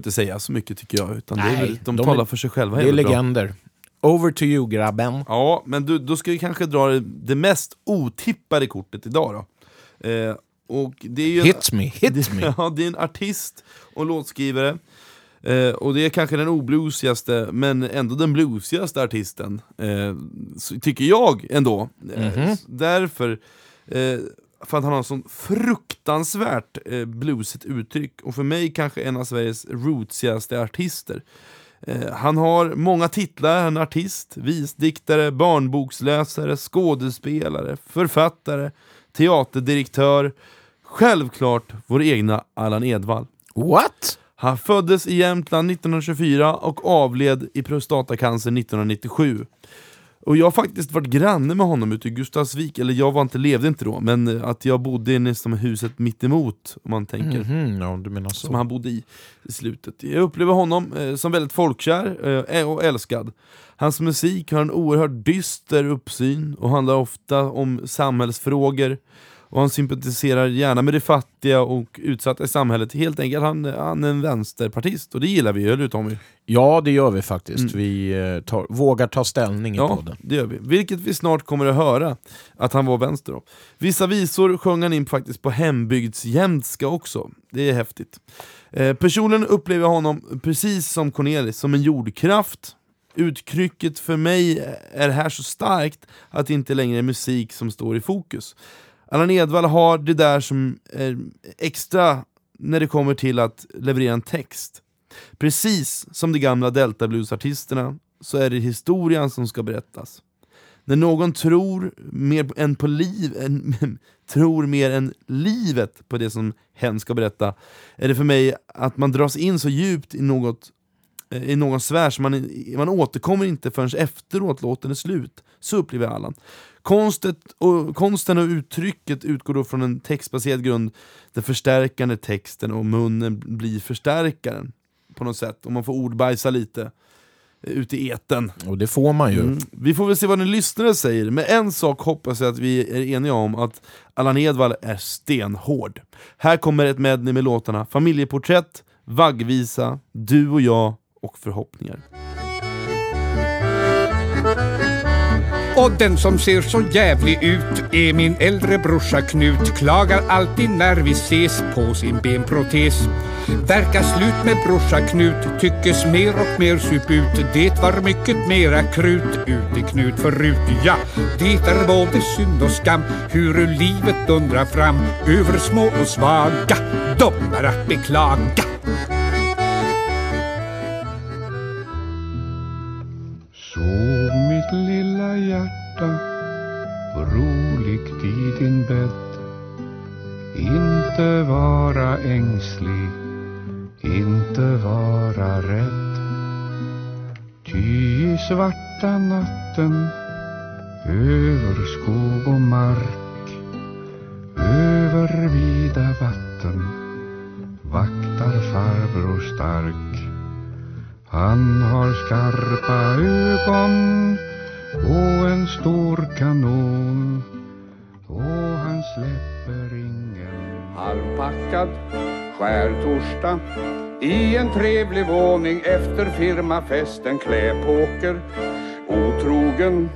Inte säga så mycket tycker jag, utan det är Nej, väl, de, de är- talar för sig själva. Det är väl bra. legender. Over to you grabben. Ja, men du, då ska vi kanske dra det, det mest otippade kortet idag då. Eh, och det är ju en- Hit me, hit det, me. Ja, det är en artist och låtskrivare. Eh, och det är kanske den obluesigaste, men ändå den bluesigaste artisten. Eh, tycker jag ändå. Mhm. s- därför, eh, för att han har en sån fruktansvärt eh, bluesigt uttryck. Och för mig kanske en av Sveriges rootsigaste artister. Eh, han har många titlar, han är artist, visdiktare, barnboksläsare, skådespelare, författare, teaterdirektör. Självklart vår egna Allan Edwall. What? Han föddes i Jämtland 1924 och avled i prostatacancer 1997. Och jag har faktiskt varit granne med honom ute i Gustavsvik, eller jag var inte, levde inte då, men eh, att jag bodde i nästan huset mitt emot om man tänker Mhm, ja, du menar så. som han bodde i i slutet. Jag upplever honom eh, som väldigt folkkär eh, och älskad. Hans musik har en oerhört dyster uppsyn och handlar ofta om samhällsfrågor. Och han sympatiserar gärna med de fattiga och utsatta i samhället. Helt enkelt, han, han är en vänsterpartist och det gillar vi, eller hur Tommy? Ja, det gör vi faktiskt. Vi eh, tar, vågar ta ställning i Ja, podden. det gör vi. Vilket vi snart kommer att höra att han var vänster då. Vissa visor sjöng han in faktiskt på hembygdsjämtska också. Det är häftigt. Eh, personligen upplever honom precis som Cornelis, som en jordkraft. Uttrycket för mig är här så starkt att det inte längre är musik som står i fokus. Allan Edwall har det där som är extra när det kommer till att leverera en text. Precis som de gamla Delta Blues-artisterna så är det historien som ska berättas. När någon tror mer än på liv, än, tror mer än livet på det som hen ska berätta, är det för mig att man dras in så djupt i något eh, i någon sfär så man, man återkommer inte förrän efteråt låten är slut. Så upplever jag Allan. Konstet och, konsten och uttrycket utgår då från en textbaserad grund, den förstärkande texten och munnen blir förstärkaren på något sätt, och man får ordbajsa lite eh, ute i eten. Och det får man ju. Mm. Vi får väl se vad den lyssnare säger, men en sak hoppas jag att vi är eniga om, att Allan Edwall är stenhård. Här kommer ett medley med låtarna Familjeporträtt, Vaggvisa, Du och jag och Förhoppningar. Och den som ser så jävlig ut är min äldre brorsa Knut Klagar alltid när vi ses på sin benprotes. Verkar slut med brorsa Knut Tyckes mer och mer sup ut. Det var mycket mera krut ute Knut förut. Ja, det är både synd och skam Hur livet dundrar fram Över små och svaga. De är att beklaga. Så hjärta. Roligt i din bädd. Inte vara ängslig, inte vara rädd. Ty i svarta natten över skog och mark över vida vatten vaktar farbror stark. Han har skarpa ögon och en stor kanon. Och han släpper ingen. Halvpackad skärtorsdag. I en trevlig våning efter firmafesten kläpåker otrogen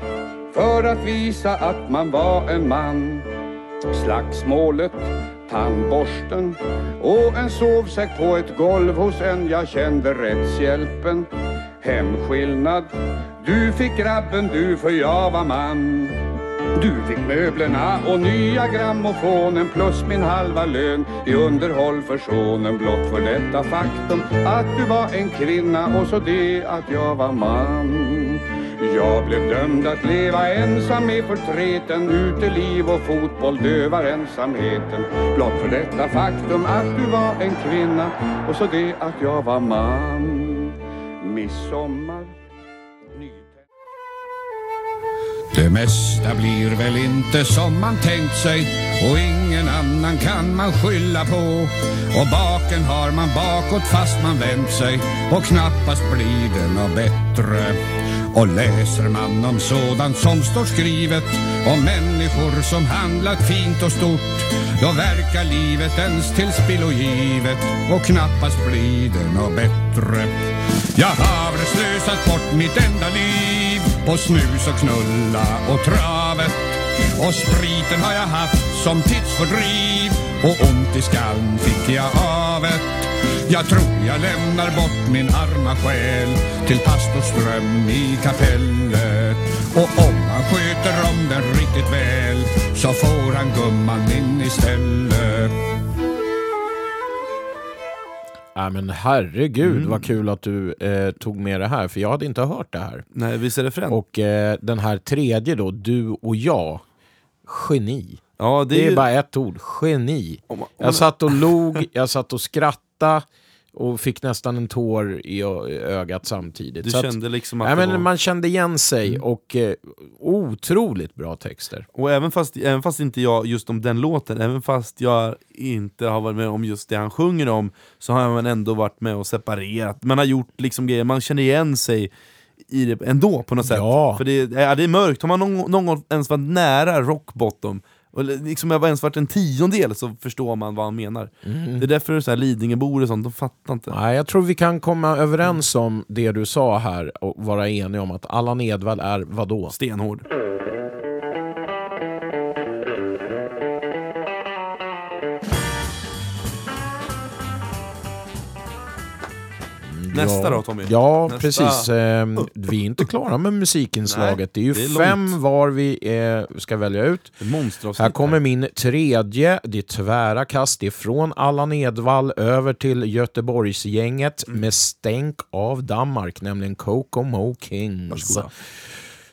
för att visa att man var en man. Slagsmålet, tandborsten. Och en sovsäck på ett golv hos en jag kände rättshjälpen. Hemskillnad, du fick grabben du för jag var man. Du fick möblerna och nya grammofonen plus min halva lön i underhåll för sonen blott för detta faktum att du var en kvinna och så det att jag var man. Jag blev dömd att leva ensam med förtreten Uteliv och fotboll dövar ensamheten Blott för detta faktum att du var en kvinna Och så det att jag var man Midsommar det mesta blir väl inte som man tänkt sig och ingen annan kan man skylla på. Och baken har man bakåt fast man vänt sig och knappast blir det något bättre. Och läser man om sådant som står skrivet om människor som handlat fint och stort då verkar livet ens till spillo givet och knappast blir det något bättre. Jag har slösat bort mitt enda liv på snus och knulla och travet och spriten har jag haft som tidsfördriv och ont i skallen fick jag av'et. jag tror jag lämnar bort min arma själ till pastorsdröm i kapellet. Och om han sköter om den riktigt väl så får han gumman in istället. Ja, men herregud Mm. vad kul att du eh, tog med det här, för jag hade inte hört det här. Nej, visst är det fränt? Och eh, den här tredje då, du och jag, geni. ja, det Det är, är, ju, bara ett ord, geni. om om Jag satt och log, jag satt och skrattade och fick nästan en tår i ögat samtidigt. Du Så att- kände liksom att det men var... Man kände igen sig och eh, otroligt bra texter. Och även fast, även fast inte jag just om den låten, även fast jag inte har varit med om just det han sjunger om, så har man ändå varit med och separerat. Man har gjort liksom grejer, man känner igen sig i det ändå på något sätt. Ja. För det, ja, det är mörkt, har man någon, någon ens varit nära rock bottom, och liksom jag var ens varit en tiondel så förstår man vad han menar. Det är därför så här Lidingöbor och sånt, de fattar inte. Nej, jag tror vi kan komma överens om det du sa här och vara eniga om att Allan Edwall är vadå? Stenhård. Nästa ja. då Tommy? Ja, Nästa. precis. Ehm, vi är inte klara med musikinslaget. Nej, det är ju det är fem långt. var vi eh, ska välja ut. Här kommer min tredje, det är tvära kast, det är från Allan Edwall över till Göteborgsgänget Mm. med stänk av Danmark, nämligen Kokomo Kings. Varsågoda.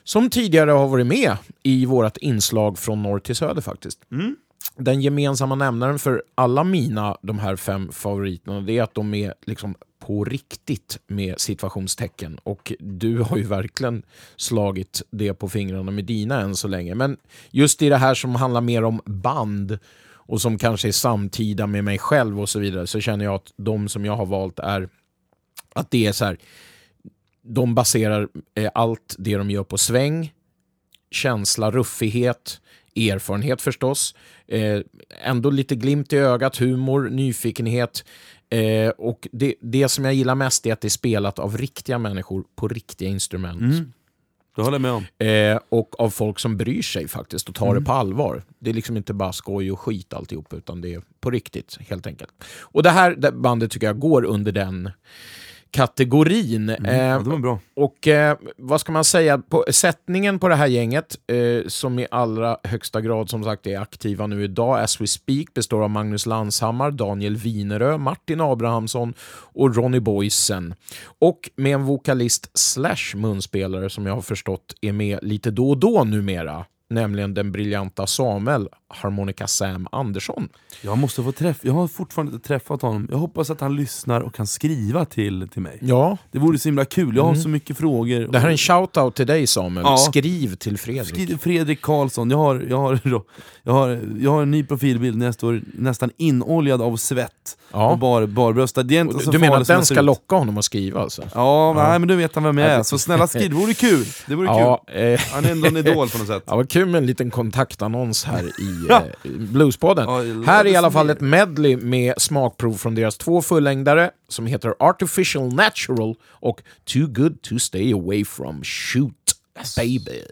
Som tidigare har varit med i vårt inslag från norr till söder faktiskt. Mm. den gemensamma nämnaren för alla mina, de här fem favoriterna, det är att de är liksom på riktigt med situationstecken. Och du har ju verkligen slagit det på fingrarna med dina än så länge. Men just i det här som handlar mer om band och som kanske är samtida med mig själv och så vidare, så känner jag att de som jag har valt är att det är så här, de baserar eh, allt det de gör på sväng, känsla, ruffighet, erfarenhet förstås, eh, ändå lite glimt i ögat, humor, nyfikenhet. Eh, och det, det som jag gillar mest är att det är spelat av riktiga människor på riktiga instrument. Mm. Det håller jag med om. Eh, och av folk som bryr sig faktiskt och tar det på allvar. Det är liksom inte bara skoj och skit alltihop, utan det är på riktigt helt enkelt. Och det här det bandet tycker jag går under den kategorin. Mm. Eh, Ja, bra. och eh, vad ska man säga, på, sättningen på det här gänget, eh, som i allra högsta grad som sagt är aktiva nu idag, as we speak, består av Magnus Lanshammar, Daniel Winerö, Martin Abrahamsson och Ronny Boysen. Och med en vokalist slash munspelare som jag har förstått är med lite då och då numera, nämligen den briljanta Samuel Harmonica Sam Andersson. Jag måste få träffa, jag har fortfarande inte träffat honom. Jag hoppas att han lyssnar och kan skriva till, till mig. Ja, Det vore så himla kul, jag har så mycket frågor. det här är en shout-out till dig Samuel. Ja. Skriv till Fredrik. Skriv Fredrik Karlsson, jag har, jag, har, jag, har, jag har en ny profilbild när jag står nästan inoljad av svett Ja. och bar, barbröstad. Det är inte så Du menar att den ska ut. locka honom att skriva alltså? Ja, nej men du vet han vem jag är, så snälla skriv, det vore kul! Det vore Ja, kul. eh, Han är ändå en idol på något sätt. Ja, vad kul med en liten kontaktannons här i Ja. eh, Bluespodden. Jag här är i alla fall ett medley med smakprov från deras två fullängdare som heter Artificial Natural och Too Good To Stay Away From Shoot Baby.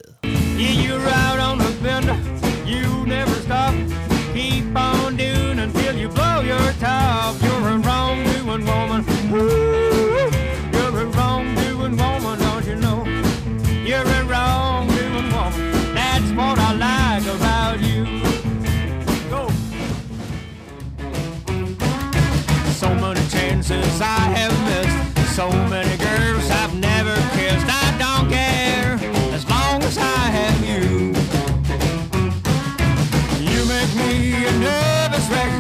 Chances I have missed. So many girls I've never kissed. I don't care as long as I have you. You make me a nervous wreck.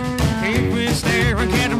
Keep me staring, can't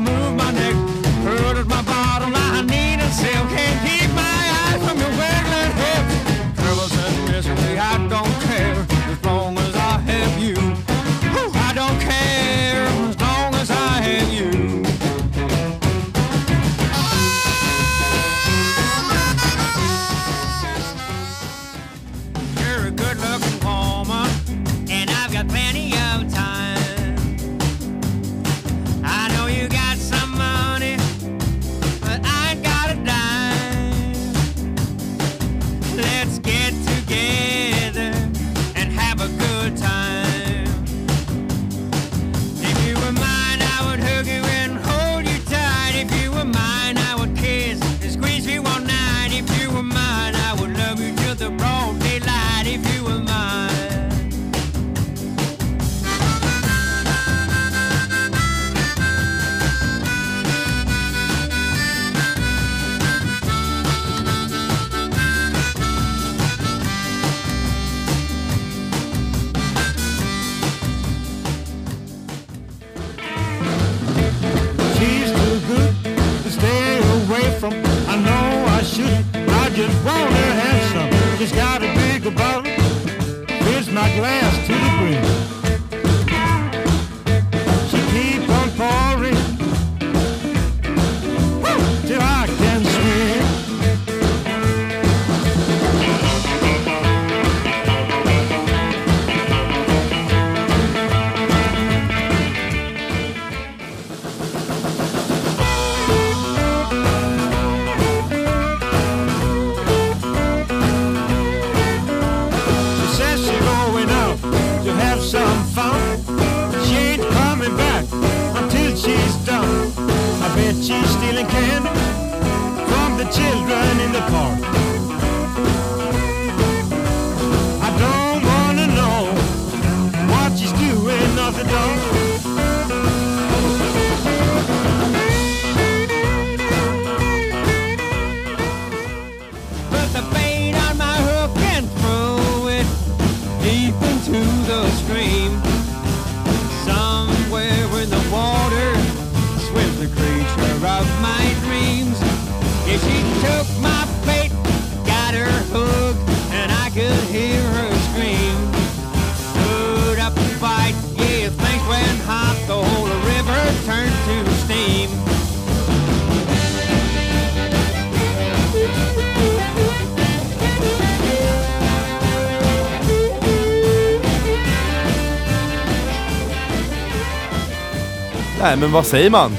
Nej, men vad säger man?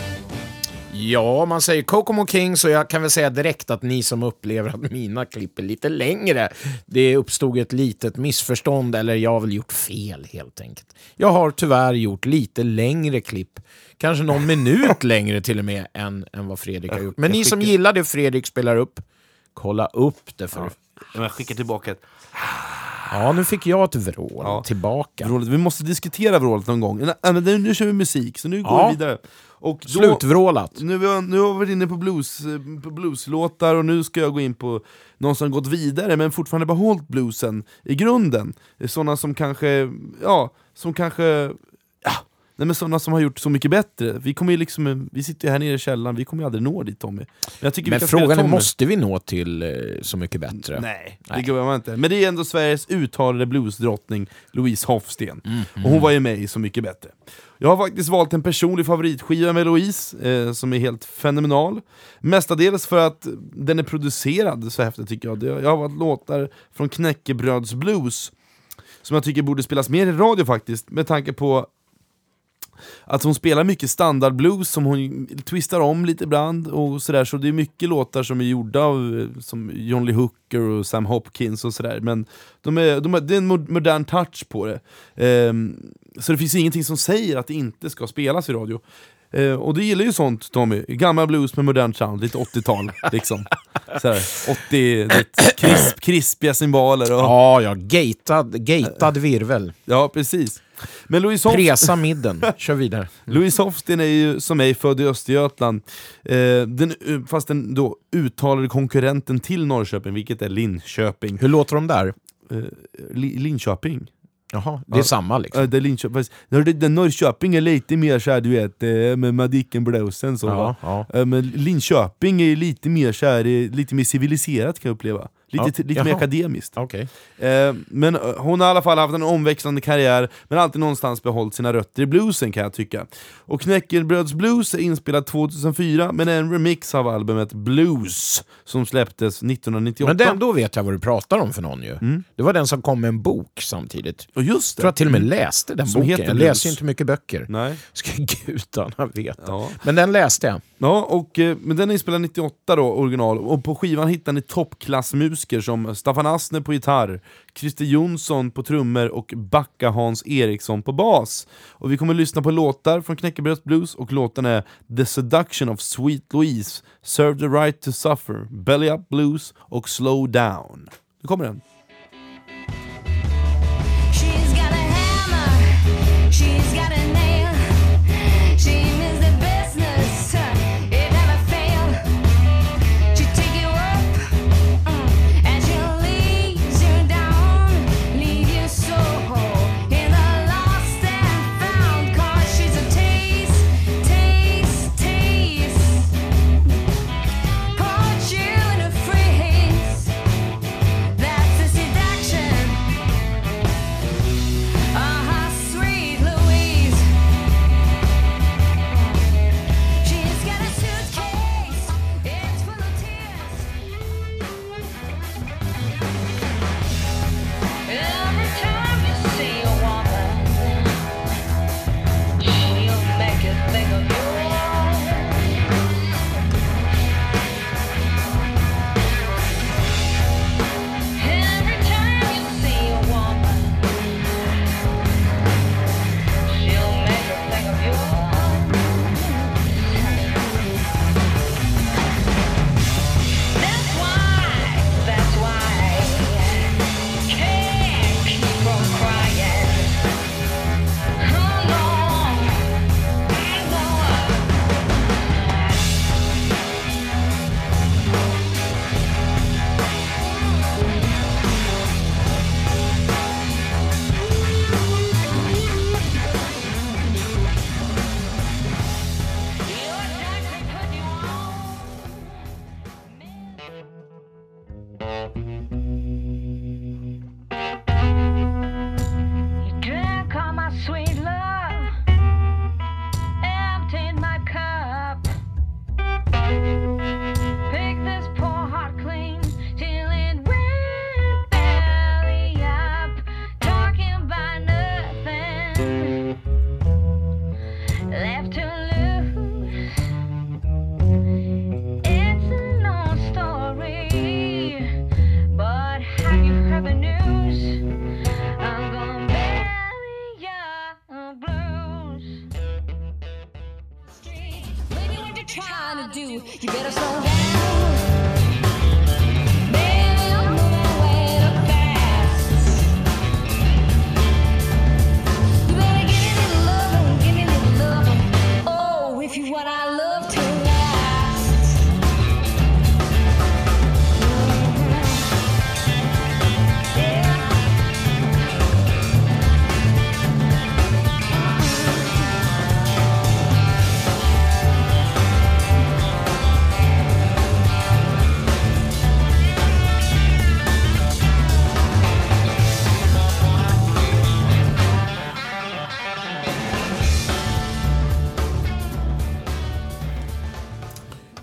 Ja, man säger Kokomo King, så jag kan väl säga direkt att ni som upplever att mina klipp är lite längre, det uppstod ett litet missförstånd, eller jag har väl gjort fel helt enkelt. Jag har tyvärr gjort lite längre klipp, kanske någon minut längre till och med, än, än vad Fredrik har gjort. Men jag ni som gillar det Fredrik spelar upp, kolla upp det för... Jag skickar tillbaka ett Ja, nu fick jag ett vrål Ja. tillbaka. vrålet. Vi måste diskutera vrålet någon gång. Nu, nu kör vi musik, så nu går Ja. vi vidare. Och då, Slutvrålat. nu, nu har vi varit inne på, blues, på blueslåtar och nu ska jag gå in på någon som gått vidare men fortfarande behållit bluesen i grunden. Sådana som kanske, ja, som kanske, nej men sådana som har gjort så mycket bättre. Vi kommer ju liksom, vi sitter ju här nere i källaren, vi kommer ju aldrig nå dit Tommy. Men, Men frågan är, måste vi nå till eh, Så mycket bättre? Nej, Nej. det går man inte. Men det är ändå Sveriges uttalade bluesdrottning Louise Hofsten. Mhm. Och hon var ju med i Så mycket bättre. Jag har faktiskt valt en personlig favoritskiva med Louise, eh, som är helt fenomenal. Mestadels för att den är producerad så häftigt tycker jag. Jag har valt låtar från Knäckebröds Blues, som jag tycker borde spelas mer i radio faktiskt, med tanke på att hon spelar mycket standardblues som hon twistar om lite ibland och sådär, så det är mycket låtar som är gjorda av eh, som John Lee Hooker och Sam Hopkins och sådär, men de är, de är, det är en modern touch på det. Um, så det finns ingenting som säger att det inte ska spelas i radio. Eh, och du gillar ju sånt Tommy, gammal blues med modern sound, lite 80-tal liksom. Såhär, 80, lite krisp, krispiga cymbaler och... Ja, ja, gatad, gatad virvel. Ja, precis. Men Louise Hoff- Presa midden. Kör vidare. Louise Hofsten är ju som mig född i Östergötland, eh, den, eh, fast den då uttalade konkurrenten till Norrköping, vilket är Linköping. Hur låter de där? Eh, Li, Linköping? Jaha, det är Ja. samma liksom. Ja, det är Linköping. Norrköping är lite mer såhär, du vet, eh, med Madicken Blåsen så Ja, ja. Eh, Men Linköping är lite mer såhär, eh, lite mer civiliserat kan jag uppleva. Lite, Ja, lite mer akademiskt. Okej. Eh, men eh, hon har i alla fall haft en omväxlande karriär, men alltid någonstans behållit sina rötter i bluesen kan jag tycka. Och Knäckebröds Blues är inspelad 2004, men är en remix av albumet Blues, som släpptes 1998. Men den, då vet jag vad du pratar om för någon ju. Det var den som kom med en bok samtidigt. Och just Jag tror det! jag till och med läste den Som boken. heter Jag Blues. läser ju inte mycket böcker. Nej. Ska gudarna veta. Ja. Men den läste jag. Ja, och, eh, men den är inspelad 98 då, original, och på skivan hittar ni musiker som Staffan Asner på gitarr, Christer Jonsson på trummor och Backa Hans Eriksson på bas. Och vi kommer lyssna på låtar från Knäckebröds Blues, och låten är The Seduction of Sweet Louise, Serve the Right to Suffer, Belly Up Blues och Slow Down. Nu kommer den.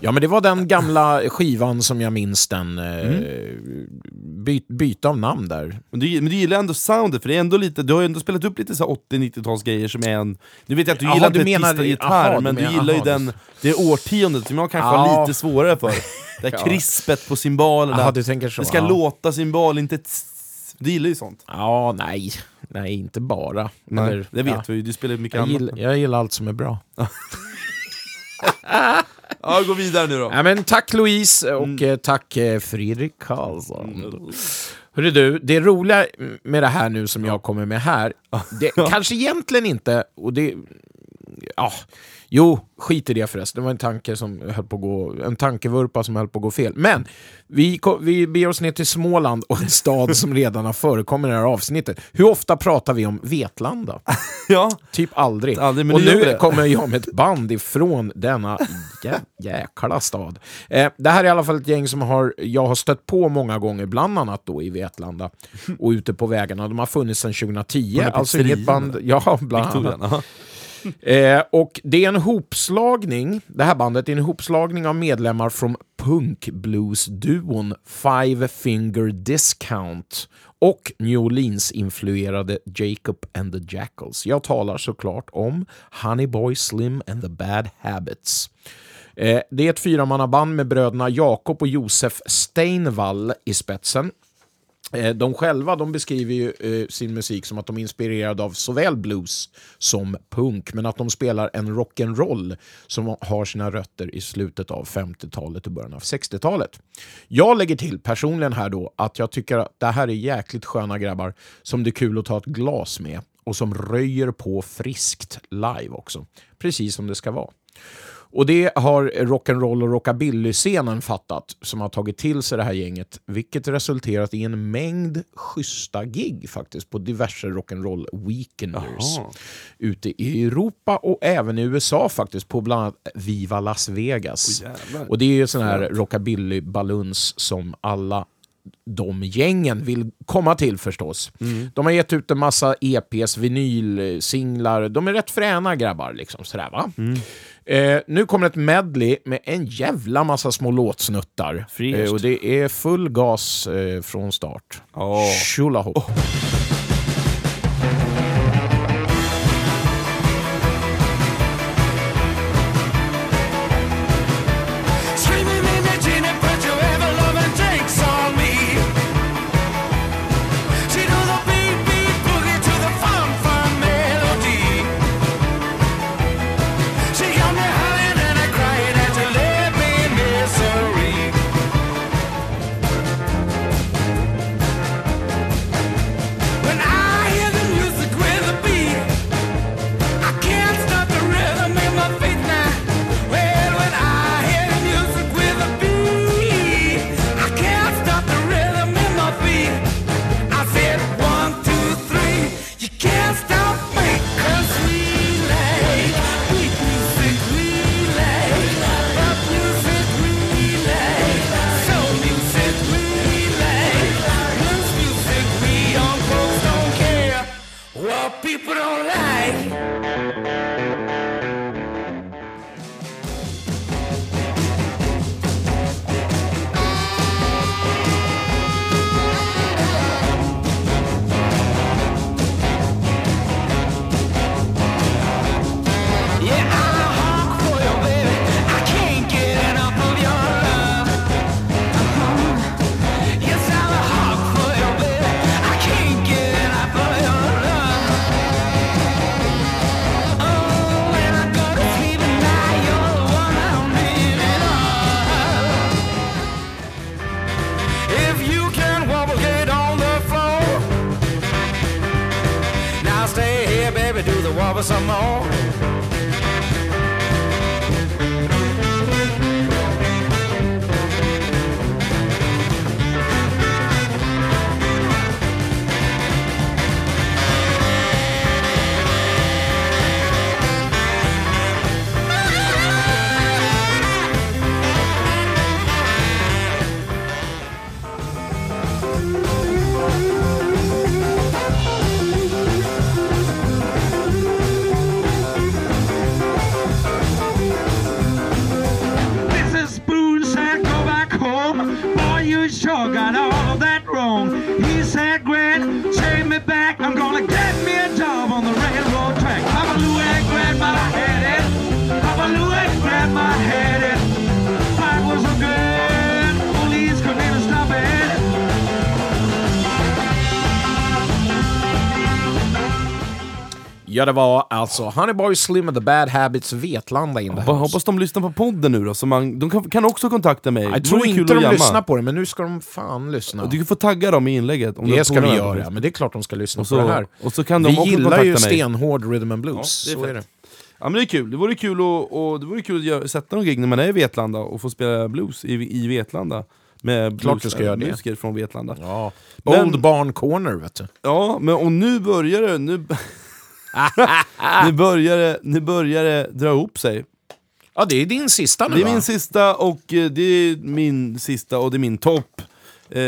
Ja, men det var den gamla skivan som jag minns den. Eh, by, byte av namn där. Men du, men du gillar ändå soundet, för det är ändå lite, du har ju ändå spelat upp lite så här 80-90-talsgrejer som är en... Nu vet jag att du Jaha, gillar du inte menar- gitarr, jaha, men du menar- gillar ju jaha, den, det årtiondet som jag kanske Ja. har lite svårare för. Det här krispet på cymbalerna. Det ska låta cymbal, inte. Du gillar ju sånt. Ja, nej. Nej, inte bara. Nej, Eller, det vet ja. vi ju, du spelar ju mycket Jag annat. gillar, jag gillar allt som är bra. Ja, gå vidare nu då. Ja, men tack Louise och Mm. eh, tack eh, Fredrik Karlsson. Hörru du, det roliga med det här nu som jag kommer med här, det kanske egentligen inte, och det... Ja, jo, skit i det förresten. Det var en tanke som höll på gå, en tankevurpa som höll på att gå fel. Men vi, vi beger oss ner till Småland och en stad som redan har förekommit i det här avsnittet. Hur ofta pratar vi om Vetlanda? Ja, Typ aldrig. Aldrig, och nu kommer jag med ett band ifrån denna jä jäkla stad. Eh, det här är i alla fall ett gäng som har, jag har stött på många gånger, bland annat då i Vetlanda och ute på vägarna. De har funnits sedan 2010. På den här Alltså inget band... Ja, bland annat. Eh, och det är en hopslagning, det här bandet är en hopslagning av medlemmar från punkblues-duon Five Finger Discount och New Orleans-influerade Jacob and the Jackals. Jag talar såklart om Honey Boy Slim and the Bad Habits. Eh, det är ett fyramannaband med bröderna Jakob och Josef Steinvall i spetsen. Eh, de själva de beskriver ju eh, sin musik som att de är inspirerade av såväl blues som punk, men att de spelar en rock'n'roll som har sina rötter i slutet av 50-talet och början av 60-talet. Jag lägger till personligen här då att jag tycker att det här är jäkligt sköna grabbar som det är kul att ta ett glas med och som röjer på friskt live också. Precis som det ska vara. Och det har rock'n'roll och rockabilly-scenen fattat, som har tagit till sig det här gänget, vilket resulterat i en mängd schyssta gig faktiskt på diverse rock'n'roll weekenders Jaha. ute i Europa och även i USA faktiskt, på bland annat Viva Las Vegas. Jävlar. och det är ju sån här rockabilly-baluns som alla de gängen vill komma till förstås. De har gett ut en massa EPs, vinylsinglar. De är rätt fräna grabbar. Liksom, sådär, va? Eh, nu kommer ett medley med en jävla massa små låtsnuttar. Eh, och det är full gas eh, från start. Ja. Tjolahopp. Screaming was on det var alltså Honey Boy Slim and the Bad Habits Vetlanda in the house. hoppas de lyssnar på podden nu då, så man, de kan, kan också kontakta mig. Jag Det tror inte de lyssnar på det, men nu ska de fan lyssna. Du kan få tagga dem i inlägget. Om Det de ska vi göra, men det är klart de ska lyssna Och på det så, här. och så kan de Vi också gillar ju mig. stenhård rhythm and blues. Ja, det är så är det. Ja men det är kul, det vore kul att, och det vore kul att göra, sätta någon gig när man är i Vetlanda och få spela blues i, i Vetlanda. Med Klart du ska göra det. musiker från Vetlanda. Ja. Men- Old Barn Corner, vet du. Ja, men och nu börjar det, nu, nu, börjar det, nu börjar det dra ihop sig. Ja, det är din sista nu Det är va? min sista och eh, det är min sista och det är min topp. Eh,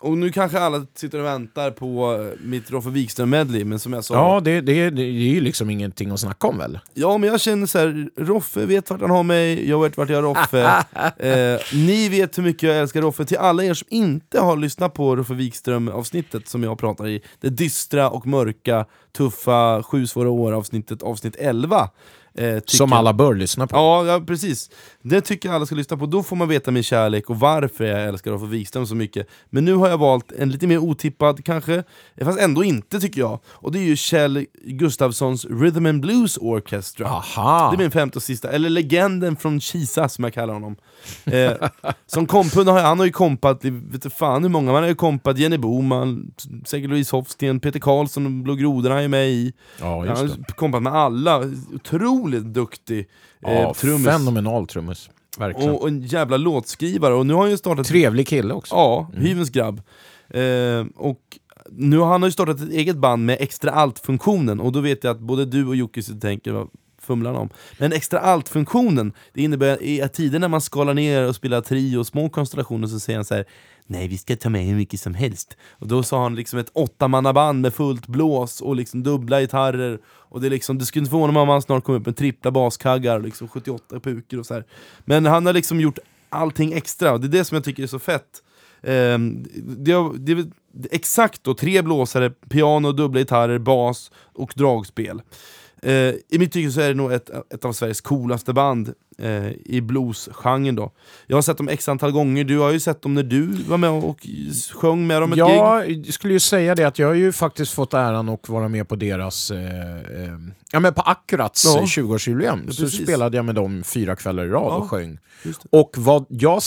och nu kanske alla sitter och väntar på eh, mitt Roffe Wikström-medley, men som jag sa... Ja, det, det, det är ju liksom ingenting att snacka om väl? Ja, men jag känner så här, Roffe vet vart han har mig, jag vet vart jag har Roffe. eh, ni vet hur mycket jag älskar Roffe. Till alla er som inte har lyssnat på Roffe Wikström-avsnittet som jag pratar i, det dystra och mörka, tuffa, sju svåra år-avsnittet, avsnitt 11. Eh, Som alla bör lyssna på. Ja, ja, precis. Det tycker jag alla ska lyssna på. Då får man veta min kärlek och varför jag älskar Roffe Wikström så mycket. Men nu har jag valt en lite mer otippad kanske, fast ändå inte tycker jag. Och det är ju Kjell Gustafssons Rhythm and Blues Orchestra. Aha! Det är min femte och sista, eller legenden från Kisa som jag kallar honom. Eh, som kompund har han har ju kompat, vet du fan hur många, man har ju kompat Jenny Boman, säkert Louise Hofsten, Peter Karlsson och Blå grodorna är med i. Ja, Han har kompat med alla, otroligt duktig eh, Ja, trummis. fenomenal trummis. Verkligen. Och, och en jävla låtskrivare, och nu har han ju startat... Trevlig kille också. Ja, hyvens grabb. Eh, och nu har han ju startat ett eget band med extra allt-funktionen, och då vet jag att både du och Jocke tänker fumlar om? Men extra allt-funktionen, det innebär i att tider när man skalar ner och spelar trio och små konstellationer så säger han så här Nej, vi ska ta med hur mycket som helst. Och då sa han liksom ett åttamannaband med fullt blås och liksom dubbla gitarrer. Och det, är liksom, det skulle inte förvåna mig om han snart kommer upp med trippla baskaggar och liksom 78 puker och så här. Men han har liksom gjort allting extra, och det är det som jag tycker är så fett. Um, det, har- det är väl exakt då tre blåsare, piano, dubbla gitarrer, bas och dragspel. Eh, I mitt tycke så är det nog ett, ett av Sveriges coolaste band eh, i bluesgenren då. Jag har sett dem x antal gånger, du har ju sett dem när du var med och sjöng med dem ett gig. Ja, jag skulle ju säga det att jag har ju faktiskt fått äran att vara med på deras, eh, eh, ja men på Akkurats Ja. eh, 20-årsjubileum. Ja, så spelade jag med dem fyra kvällar i rad Ja, och sjöng. Och vad jag,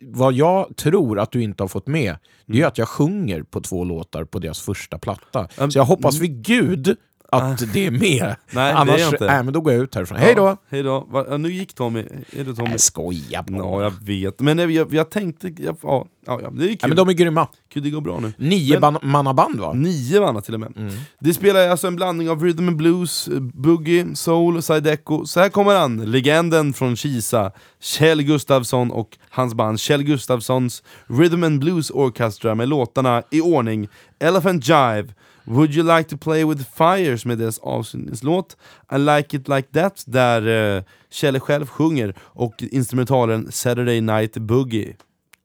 vad jag tror att du inte har fått med, det Mm. är att jag sjunger på två låtar på deras första platta. Um, Så jag hoppas vid gud att det är med. Nej, det är Annars, jag inte. Nej, men då går jag ut härifrån. Hej då! Hej då. Va, ja, nu gick Tommy. Är det Tommy? Jag skojar bara. Ja, jag vet. Men jag, jag, jag tänkte... Jag, ja, ja, det är kul. Ja, men de är grymma. Kul, det går bra nu. Nio Men- va? Nio vann han till och med. Mm. Det spelar alltså en blandning av rhythm and blues, boogie, soul, sideco. Så här kommer han, legenden från Kisa, Kjell Gustafsson och hans band Kjell Gustafssons Rhythm and Blues Orchestra med låtarna i ordning Elephant Jive, Would you like to play with fire som är deras avslutningslåt, I like it like that där eh, Kjell själv sjunger och instrumentalen Saturday Night Boogie.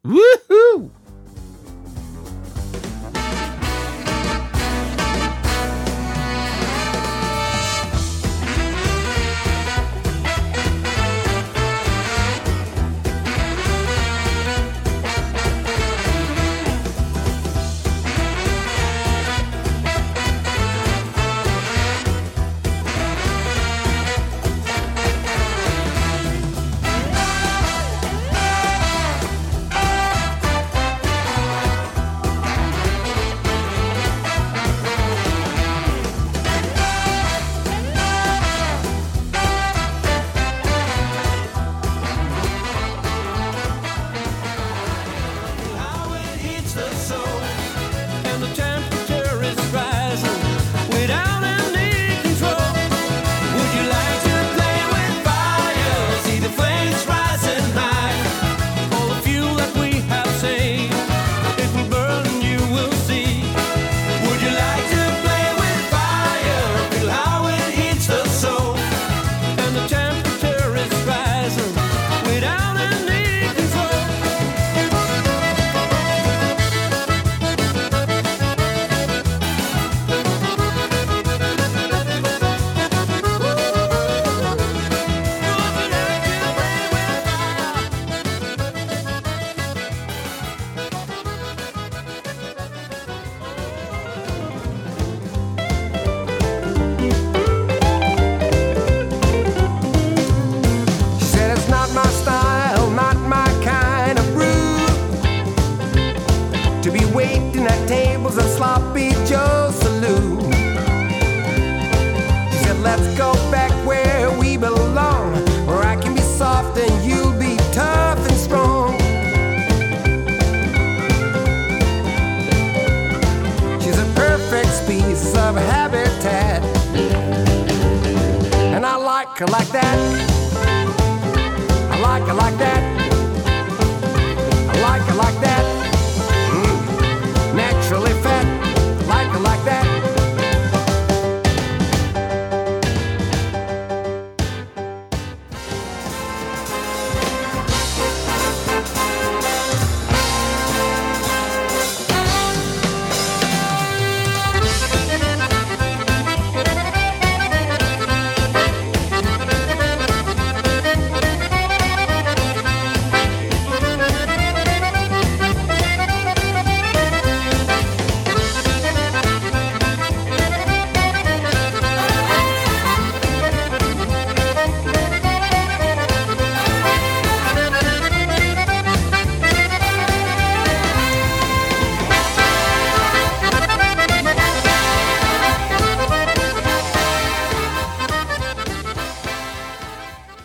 Woohoo!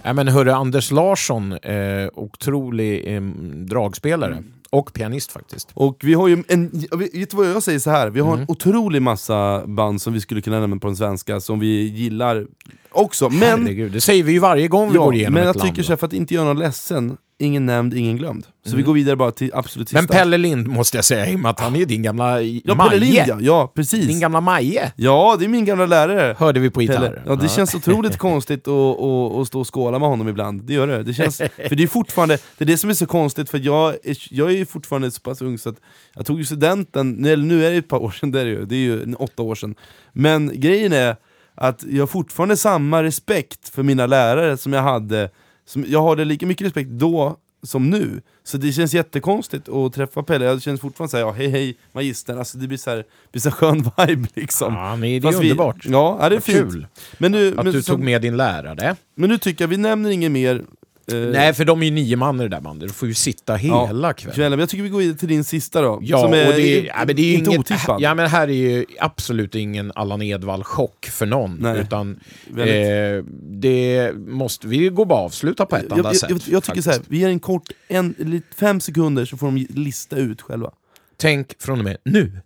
Ja, men hörru, Anders Larsson, eh, otrolig eh, dragspelare. Och pianist faktiskt. Och vi har ju en, vet du vad jag säger så här? vi har Mm. en otrolig massa band som vi skulle kunna nämna på den svenska, som vi gillar också. Men, Herregud, det säger vi ju varje gång vi ja, går igenom men ett jag land. tycker så här, för att inte göra någon ledsen, ingen nämnd, ingen glömd. Så vi går vidare bara till absolut sista. Mm. Men Pelle Lind måste jag säga, i och med att han är din gamla ja, Maje. Pelle Lind, ja. ja, precis. Din gamla Maje, Ja, det är min gamla lärare. hörde vi på gitarr. Ja, det känns otroligt konstigt att, att, att stå och skåla med honom ibland, det gör det. det känns, för det är fortfarande, det är det som är så konstigt, för jag är, jag är fortfarande så pass ung så att jag tog ju studenten, eller nu är det ett par år sedan, det är det ju, det är ju åtta år sedan. Men grejen är att jag har fortfarande samma respekt för mina lärare som jag hade, som, jag har det lika mycket respekt då som nu. Så det känns jättekonstigt att träffa Pelle, jag känns fortfarande såhär, ja hej hej magistern, alltså det blir så här, blir så skön vibe liksom. Ja, men det är Fast vi- underbart. Ja, ja, det är fint. kul Men nu, att men, du tog med din lärare. men nu tycker jag vi nämner inget mer Nej, för de är ju nio man i det där bandet. Du får ju sitta hela ja, kvällen. kvällen. Men jag tycker vi går vidare till din sista då. Ja, som är, och det är, ja, men det är inte inget, otippad. Ja, men här är ju absolut ingen Allan Edwall-chock för någon. Nej. Utan eh, det måste, vi går bara avsluta på ett jag, enda jag, sätt. jag, jag tycker så här, vi ger en kort, en, fem sekunder så får de lista ut själva. Tänk från och med nu.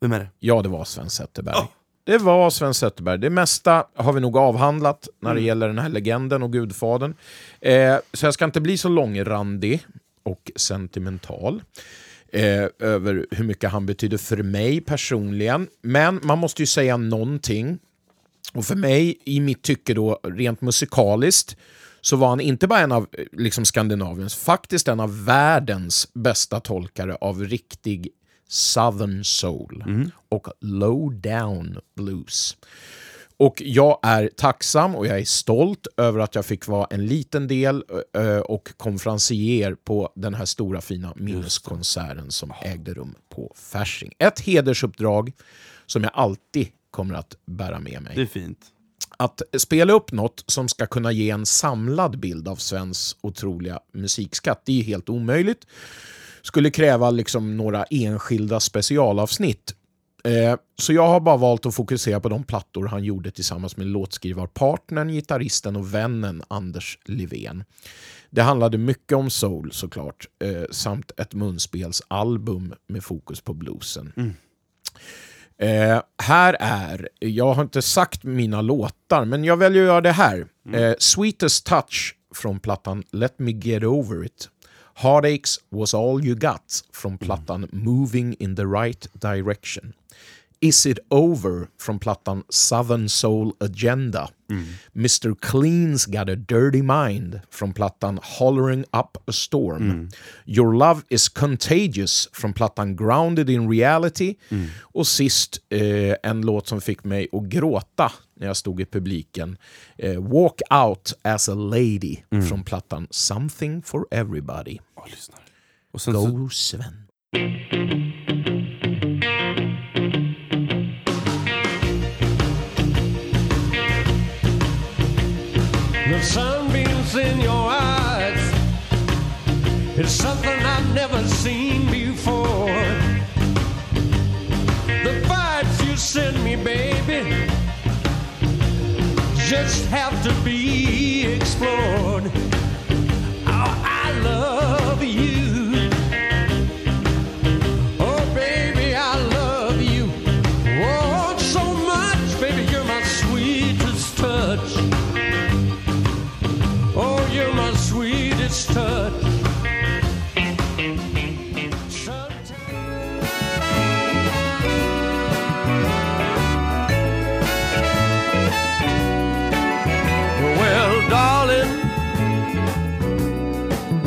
Vem är det? Ja, det var Sven Zetterberg. Det var Sven Zetterberg. Det mesta har vi nog avhandlat när det Mm. gäller den här legenden och gudfadern. Eh, så jag ska inte bli så långrandig och sentimental eh, över hur mycket han betyder för mig personligen. Men man måste ju säga någonting. Och för mig, i mitt tycke då, rent musikaliskt, så var han inte bara en av eh, liksom Skandinaviens, faktiskt en av världens bästa tolkare av riktig Southern soul och low down blues. Och jag är tacksam och jag är stolt över att jag fick vara en liten del och konferencier på den här stora fina minneskonserten som ägde rum på Fasching. Ett hedersuppdrag som jag alltid kommer att bära med mig Det är fint. att spela upp något som ska kunna ge en samlad bild av Svens otroliga musikskatt, det är helt omöjligt. Skulle kräva liksom några enskilda specialavsnitt. Eh, så jag har bara valt att fokusera på de plattor han gjorde tillsammans med låtskrivarpartnern, gitarristen och vännen Anders Livén. Det handlade mycket om soul såklart, eh, samt ett munspelsalbum med fokus på bluesen. Eh, här är, jag har inte sagt mina låtar, men jag väljer att göra det här. Eh, Sweetest Touch från plattan Let Me Get Over It. Heartaches Was All You Got från plattan Moving in the Right Direction. Is It Over från plattan Southern Soul Agenda. Mr Clean's Got a Dirty Mind från plattan Hollering Up a Storm. Your Love Is Contagious från plattan Grounded in Reality. Och sist eh, en låt som fick mig att gråta när jag stod i publiken. Eh, Walk Out As a Lady från plattan Something for Everybody. Och sen så, Go Sven. Just have to be explored.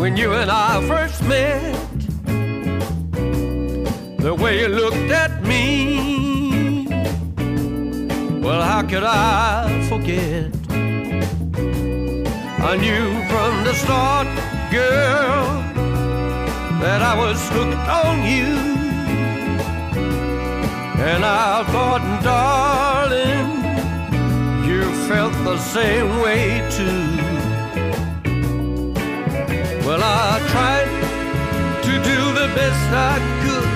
When you and I first met, the way you looked at me, well, how could I forget? I knew from the start, girl, that I was hooked on you. And I thought, darling, you felt the same way too. Well, I tried to do the best I could,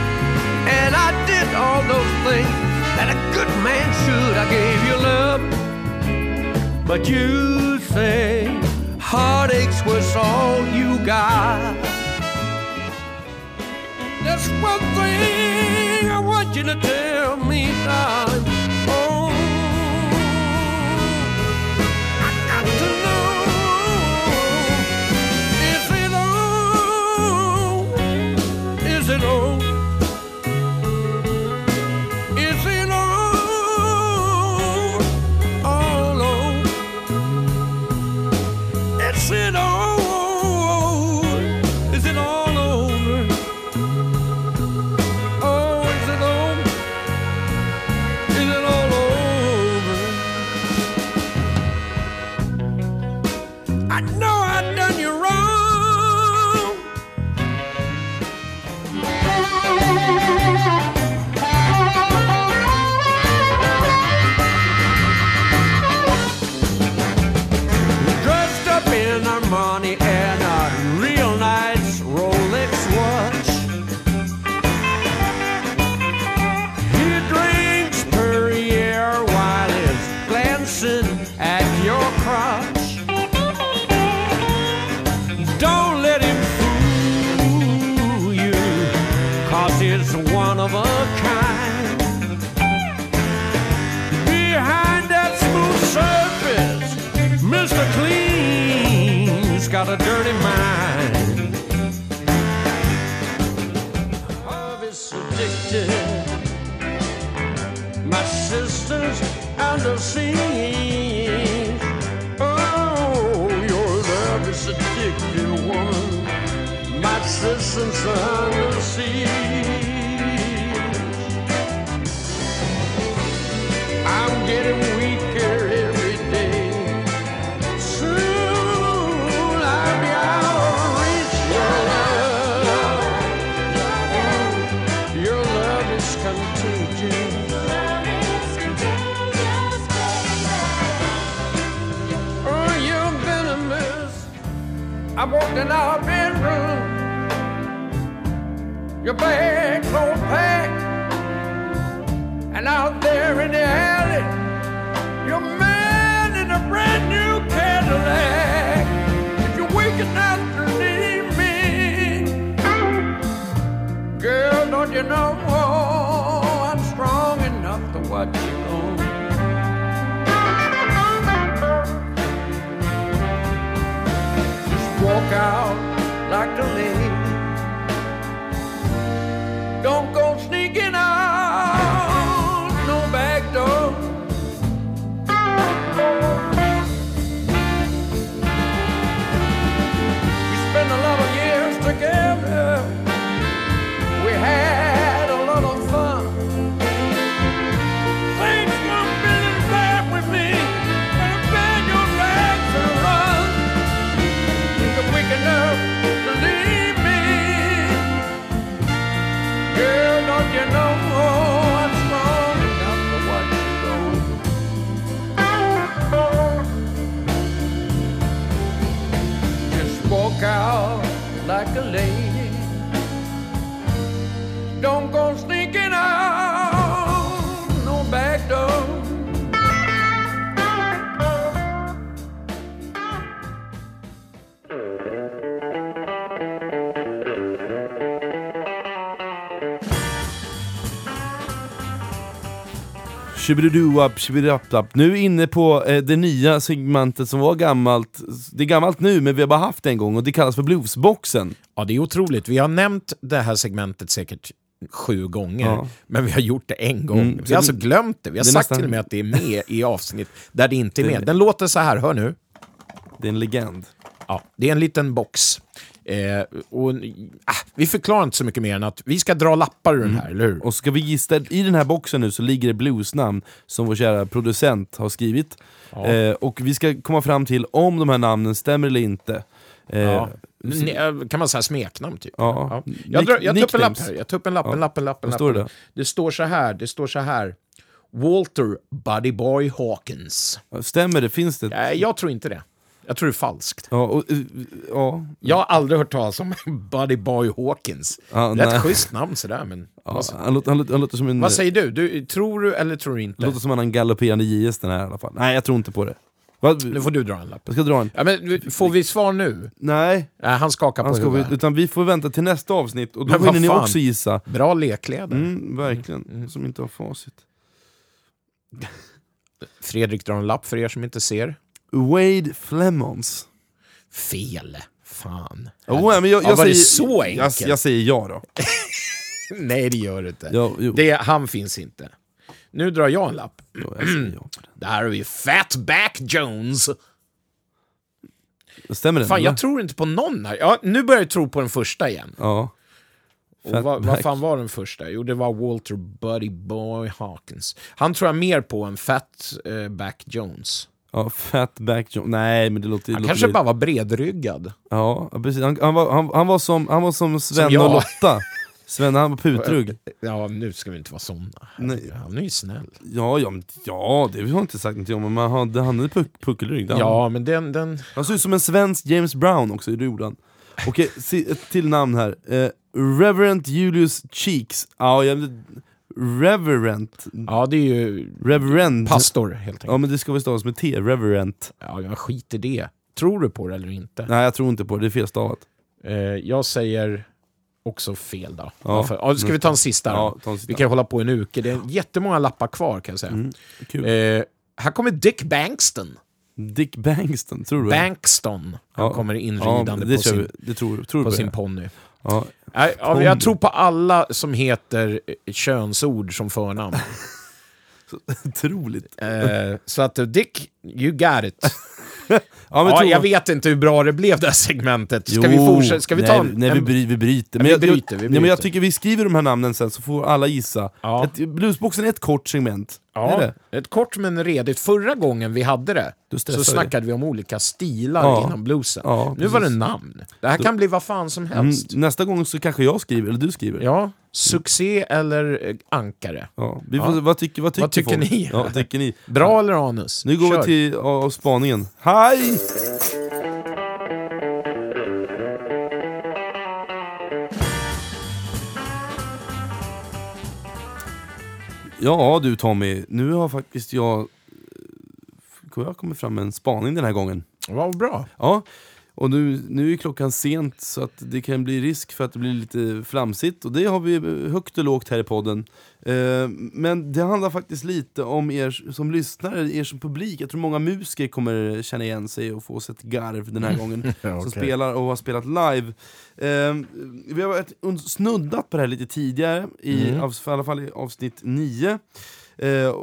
and I did all those things that a good man should. I gave you love, but you say heartaches was all you got. That's one thing I want you to tell me, darling. I walked in our bedroom. Your bag clothes packed. And out there in the alley, you're man in a brand new Cadillac. If you're weak enough to leave me, girl, don't you know out like the lady. Mandalay. Shibiduduap, shibidapp Nu inne på eh, det nya segmentet som var gammalt. Det är gammalt nu, men vi har bara haft det en gång och det kallas för bluesboxen. Ja, det är otroligt. Vi har nämnt det här segmentet säkert sju gånger, Ja. men vi har gjort det en gång. Mm, vi har alltså det- glömt det. Vi har det sagt nästan- till och med att det är med i avsnitt där det inte är med. Den låter så här, hör nu. Det är en legend. Ja, det är en liten box. Eh, och, ah, vi förklarar inte så mycket mer än att vi ska dra lappar ur den här, eller hur? Och ska vi gissa, i den här boxen nu så ligger det bluesnamn som vår kära producent har skrivit. Eh, och vi ska komma fram till om de här namnen stämmer eller inte. Eh, Ja. Eh, Kan man säga smeknamn typ? Ja. Jag, drar, jag tar upp en lapp här. Jag tar upp en lapp, Ja. en lapp, en lapp, en lapp. står det? Det står så här, det står så här. Walter Buddy Boy Hawkins. Stämmer det? Finns det? Nej, jag tror inte det. Jag tror det är falskt. Ja, och, eh, ja, Jag har aldrig hört talas om Buddy Boy Hawkins. Ja, det är nej. ett schysst namn sådär, men... ja, vad, han, låter, han, låter, han låter som en... vad säger du? du? Tror du eller tror du inte? låter som en galopperande JS den här i alla fall. Nej, jag tror inte på det. Vad? Nu får du dra en lapp. Jag ska dra en. Ja, men, får vi svar nu? Nej, Nej, han skakar på han ska, huvudet. utan vi får vänta till nästa avsnitt och då hinner ni också gissa. Bra lekkläder. Mm, verkligen, som inte har facit. Fredrik drar en lapp för er som inte ser. Wade Flemons. Fel. Fan. Oh, men jag, Ja, jag var det säger, så enkelt? Jag, jag säger ja då. Nej, det gör det inte. Ja, jo. Det, han finns inte. Nu drar jag en lapp. Ja, jag ja. Där har vi Fatback Jones. Stämmer den? Fan, eller? jag tror inte på någon här. Ja, nu börjar jag tro på den första igen. Ja. Och vad, vad fan var den första? Jo, det var Walter Buddy Boy Hawkins. Han tror jag mer på än Fatback Jones. Ja, Fatback John. Nej, men det låter... Han låter kanske lite- bara var bredryggad. Ja, precis. Han, han, var, han, han, var som, han var som Sven jag. och Lotta. Sven, han var putrugg. Ja, nu ska vi inte vara såna. Nej. Han är ju snäll. Ja, ja, men, ja, det har jag inte sagt någonting om, men han han hade puck, puckelrygg. Ja, men den... den... Han ser ut som en svensk James Brown också, det gjorde han. Okej, ett till namn här. Eh, Reverend Julius Cheeks. Ja, jag, Reverend. Ja, det är ju Reverend. pastor, helt enkelt. Ja, men det ska väl stavas med T. Reverend. Ja, jag skit i det. Tror du på det eller inte? Nej, jag tror inte på det. Det är felstavat. Eh, jag säger också fel då. Ja. Ja, ska vi ta en sista då? Ja, ta en sista. Vi kan hålla på en uke. Det är jättemånga lappar kvar kan jag säga. Mm. Eh, här kommer Dick Bankston. Dick Bankston, tror du? Bankston. Han Ja. kommer ja, inridande det på sin, tror, tror på sin ponny. Ja. Nej, ja, Ponny. jag tror på alla som heter eh, könsord som förnamn. Otroligt. eh, så att eh, Dick, you got it. Ja, men Ja, jag vet inte hur bra det blev det här segmentet. Ska Jo, vi fortsätta? Ska vi ta nej, en, nej, vi, en, bry, vi bryter. Ja, vi jag, bryter, vi Nej, men jag bryter. tycker vi skriver de här namnen sen så får alla gissa. Ja. Ett, bluesboxen är ett kort segment. Det är Ja, det. ett kort men redigt. Förra gången vi hade det Då så snackade vi om olika stilar Ja. inom bluesen. Ja, nu var det precis. namn. Det här kan bli vad fan som Mm, helst. nästa gång så kanske jag skriver, eller du skriver. Ja, succé eller eh, ankare. Ja, Vi Ja. se, Vad tycker, vad tycker, Vad tycker ni? Ja, vad tycker ni? Bra eller anus? Nu går Kör. vi till ja, spaningen. Hej! Ja du Tommy, nu har faktiskt jag eh, jag kommit fram med en spaning den här gången. Vad bra. Ja, och nu, nu är klockan sent så att det kan bli risk för att det blir lite flamsigt och det har vi högt och lågt här i podden. Eh, men det handlar faktiskt lite om er som lyssnare, er som publik. Jag tror många musiker kommer känna igen sig och få sig ett garv den här gången. Som okej. spelar och har spelat live. Eh, vi har varit snuddat på det här lite tidigare, i, Mm. i alla fall i avsnitt 9. Eh,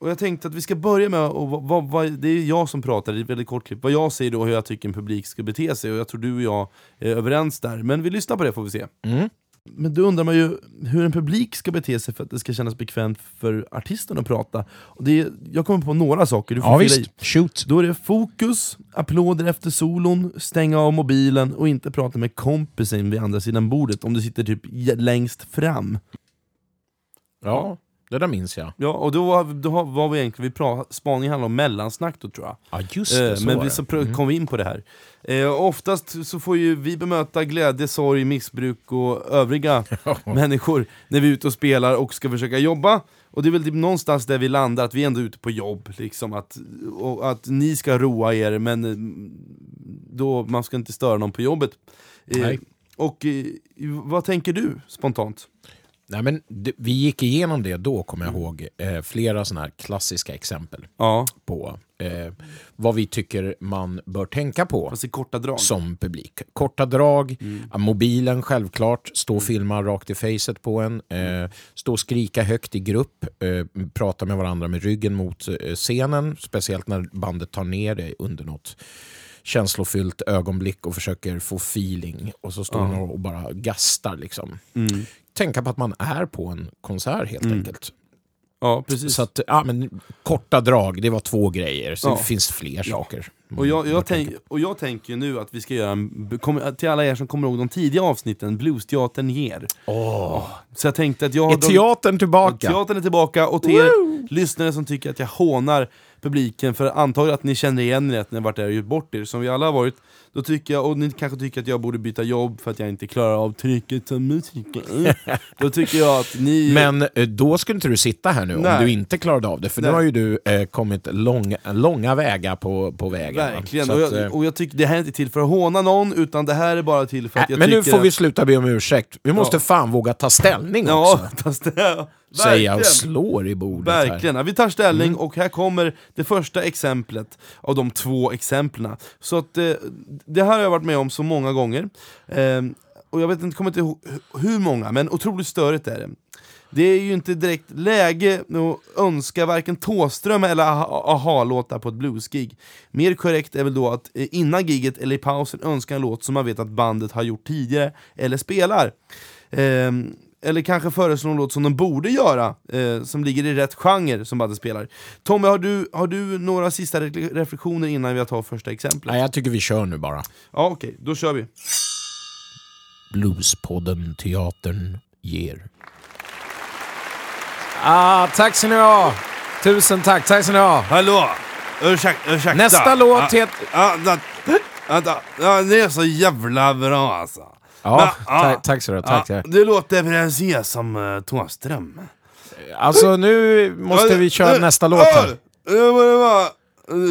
och, jag tänkte att vi ska börja med, och vad, vad, det är jag som pratar, är ett väldigt kort klipp, vad jag säger då hur jag tycker en publik ska bete sig, och jag tror du och jag är överens där. Men vi lyssnar på det får vi se. Mm. Men då undrar man ju hur en publik ska bete sig för att det ska kännas bekvämt för artisten att prata. Och det är, jag kommer på några saker, du får Ja fylla i. shoot. Då är det fokus, applåder efter solon, stänga av mobilen och inte prata med kompisen vid andra sidan bordet om du sitter typ längst fram. Ja, det där minns jag. Ja, och då, var- då var vi egentligen, vi spaningen handlar om mellansnack då tror jag. Ja, just det. Eh, så men var vi det. så pr- Mm. kom vi in på det här. Eh, oftast så får ju vi bemöta glädje, sorg, missbruk och övriga människor när vi är ute och spelar och ska försöka jobba. Och det är väl typ någonstans där vi landar, att vi är ändå ute på jobb. Liksom, att, och att ni ska roa er, men eh, då, man ska inte störa någon på jobbet. Eh, Nej. och eh, vad tänker du spontant? Nej, men det, vi gick igenom det då, kommer jag ihåg, eh, flera sådana här klassiska exempel Ja, på eh, vad vi tycker man bör tänka på fast i korta drag. som publik. Korta drag, ja, mobilen självklart, stå och filma rakt i facet på en, eh, stå och skrika högt i grupp, eh, prata med varandra med ryggen mot eh, scenen, speciellt när bandet tar ner dig under något känslofyllt ögonblick och försöker få feeling och så står man och bara gastar. Liksom. Mm. Tänka på att man är på en konsert helt enkelt. Ja, precis. Så att, ja, men, korta drag, det var två grejer. Så Ja. det finns fler saker. Och jag, jag, tänker tänk, och jag tänker nu att vi ska göra en, kom, till alla er som kommer ihåg de tidiga avsnitten, Bluesteatern ger. Så jag tänkte att jag Är teatern tillbaka? Teatern är tillbaka, och till er lyssnare som tycker att jag hånar publiken, för antagligen att ni känner igen er, att ni har varit där och gjort bort er, som vi alla har varit, då tycker jag, och ni kanske tycker att jag borde byta jobb för att jag inte klarar av trycket som musiker. då tycker jag att ni... Men eh, då skulle inte du sitta här nu Nej. om du inte klarade av det, för nu Nej. har ju du eh, kommit lång, långa vägar på, på vägen. Verkligen, och jag, eh, och jag tycker det här är inte till för att håna någon, utan det här är bara till för att äh, jag men nu tycker får vi sluta be om ursäkt. Vi måste Ja. fan våga ta ställning Ja, också. fast det, Säga och verkligen. slår i bordet här. Verkligen, ja, vi tar ställning och här kommer det första exemplet av de två exemplen. Så att, eh, det här har jag varit med om så många gånger, Ehm, och jag vet inte, kommer inte ihåg hu- hur många, men otroligt störigt är det. Det är ju inte direkt läge att önska varken Tåström eller aha- aha-låtar på ett bluesgig. Mer korrekt är väl då att eh, innan giget eller i pausen önska en låt som man vet att bandet har gjort tidigare eller spelar. Ehm, eller kanske föreslå en låt som de borde göra, eh, som ligger i rätt genre som bandet spelar. Tommy, har du, har du några sista re- reflektioner innan vi tar första exemplet? Nej, jag tycker vi kör nu bara. Ja, okej, då kör vi. Bluespodden Teatern ger. Ah, tack ska ni ha! Tusen tack, tack ska ni ha! Hallå! Ursäkta, ursäkta. Nästa låt ja, heter... ja, da, vänta. ja, det är så jävla bra alltså. Ja, ja, tack, så du Tack, tack. Det låter precis som uh, Thåström. Alltså nu måste vi köra nästa låt här.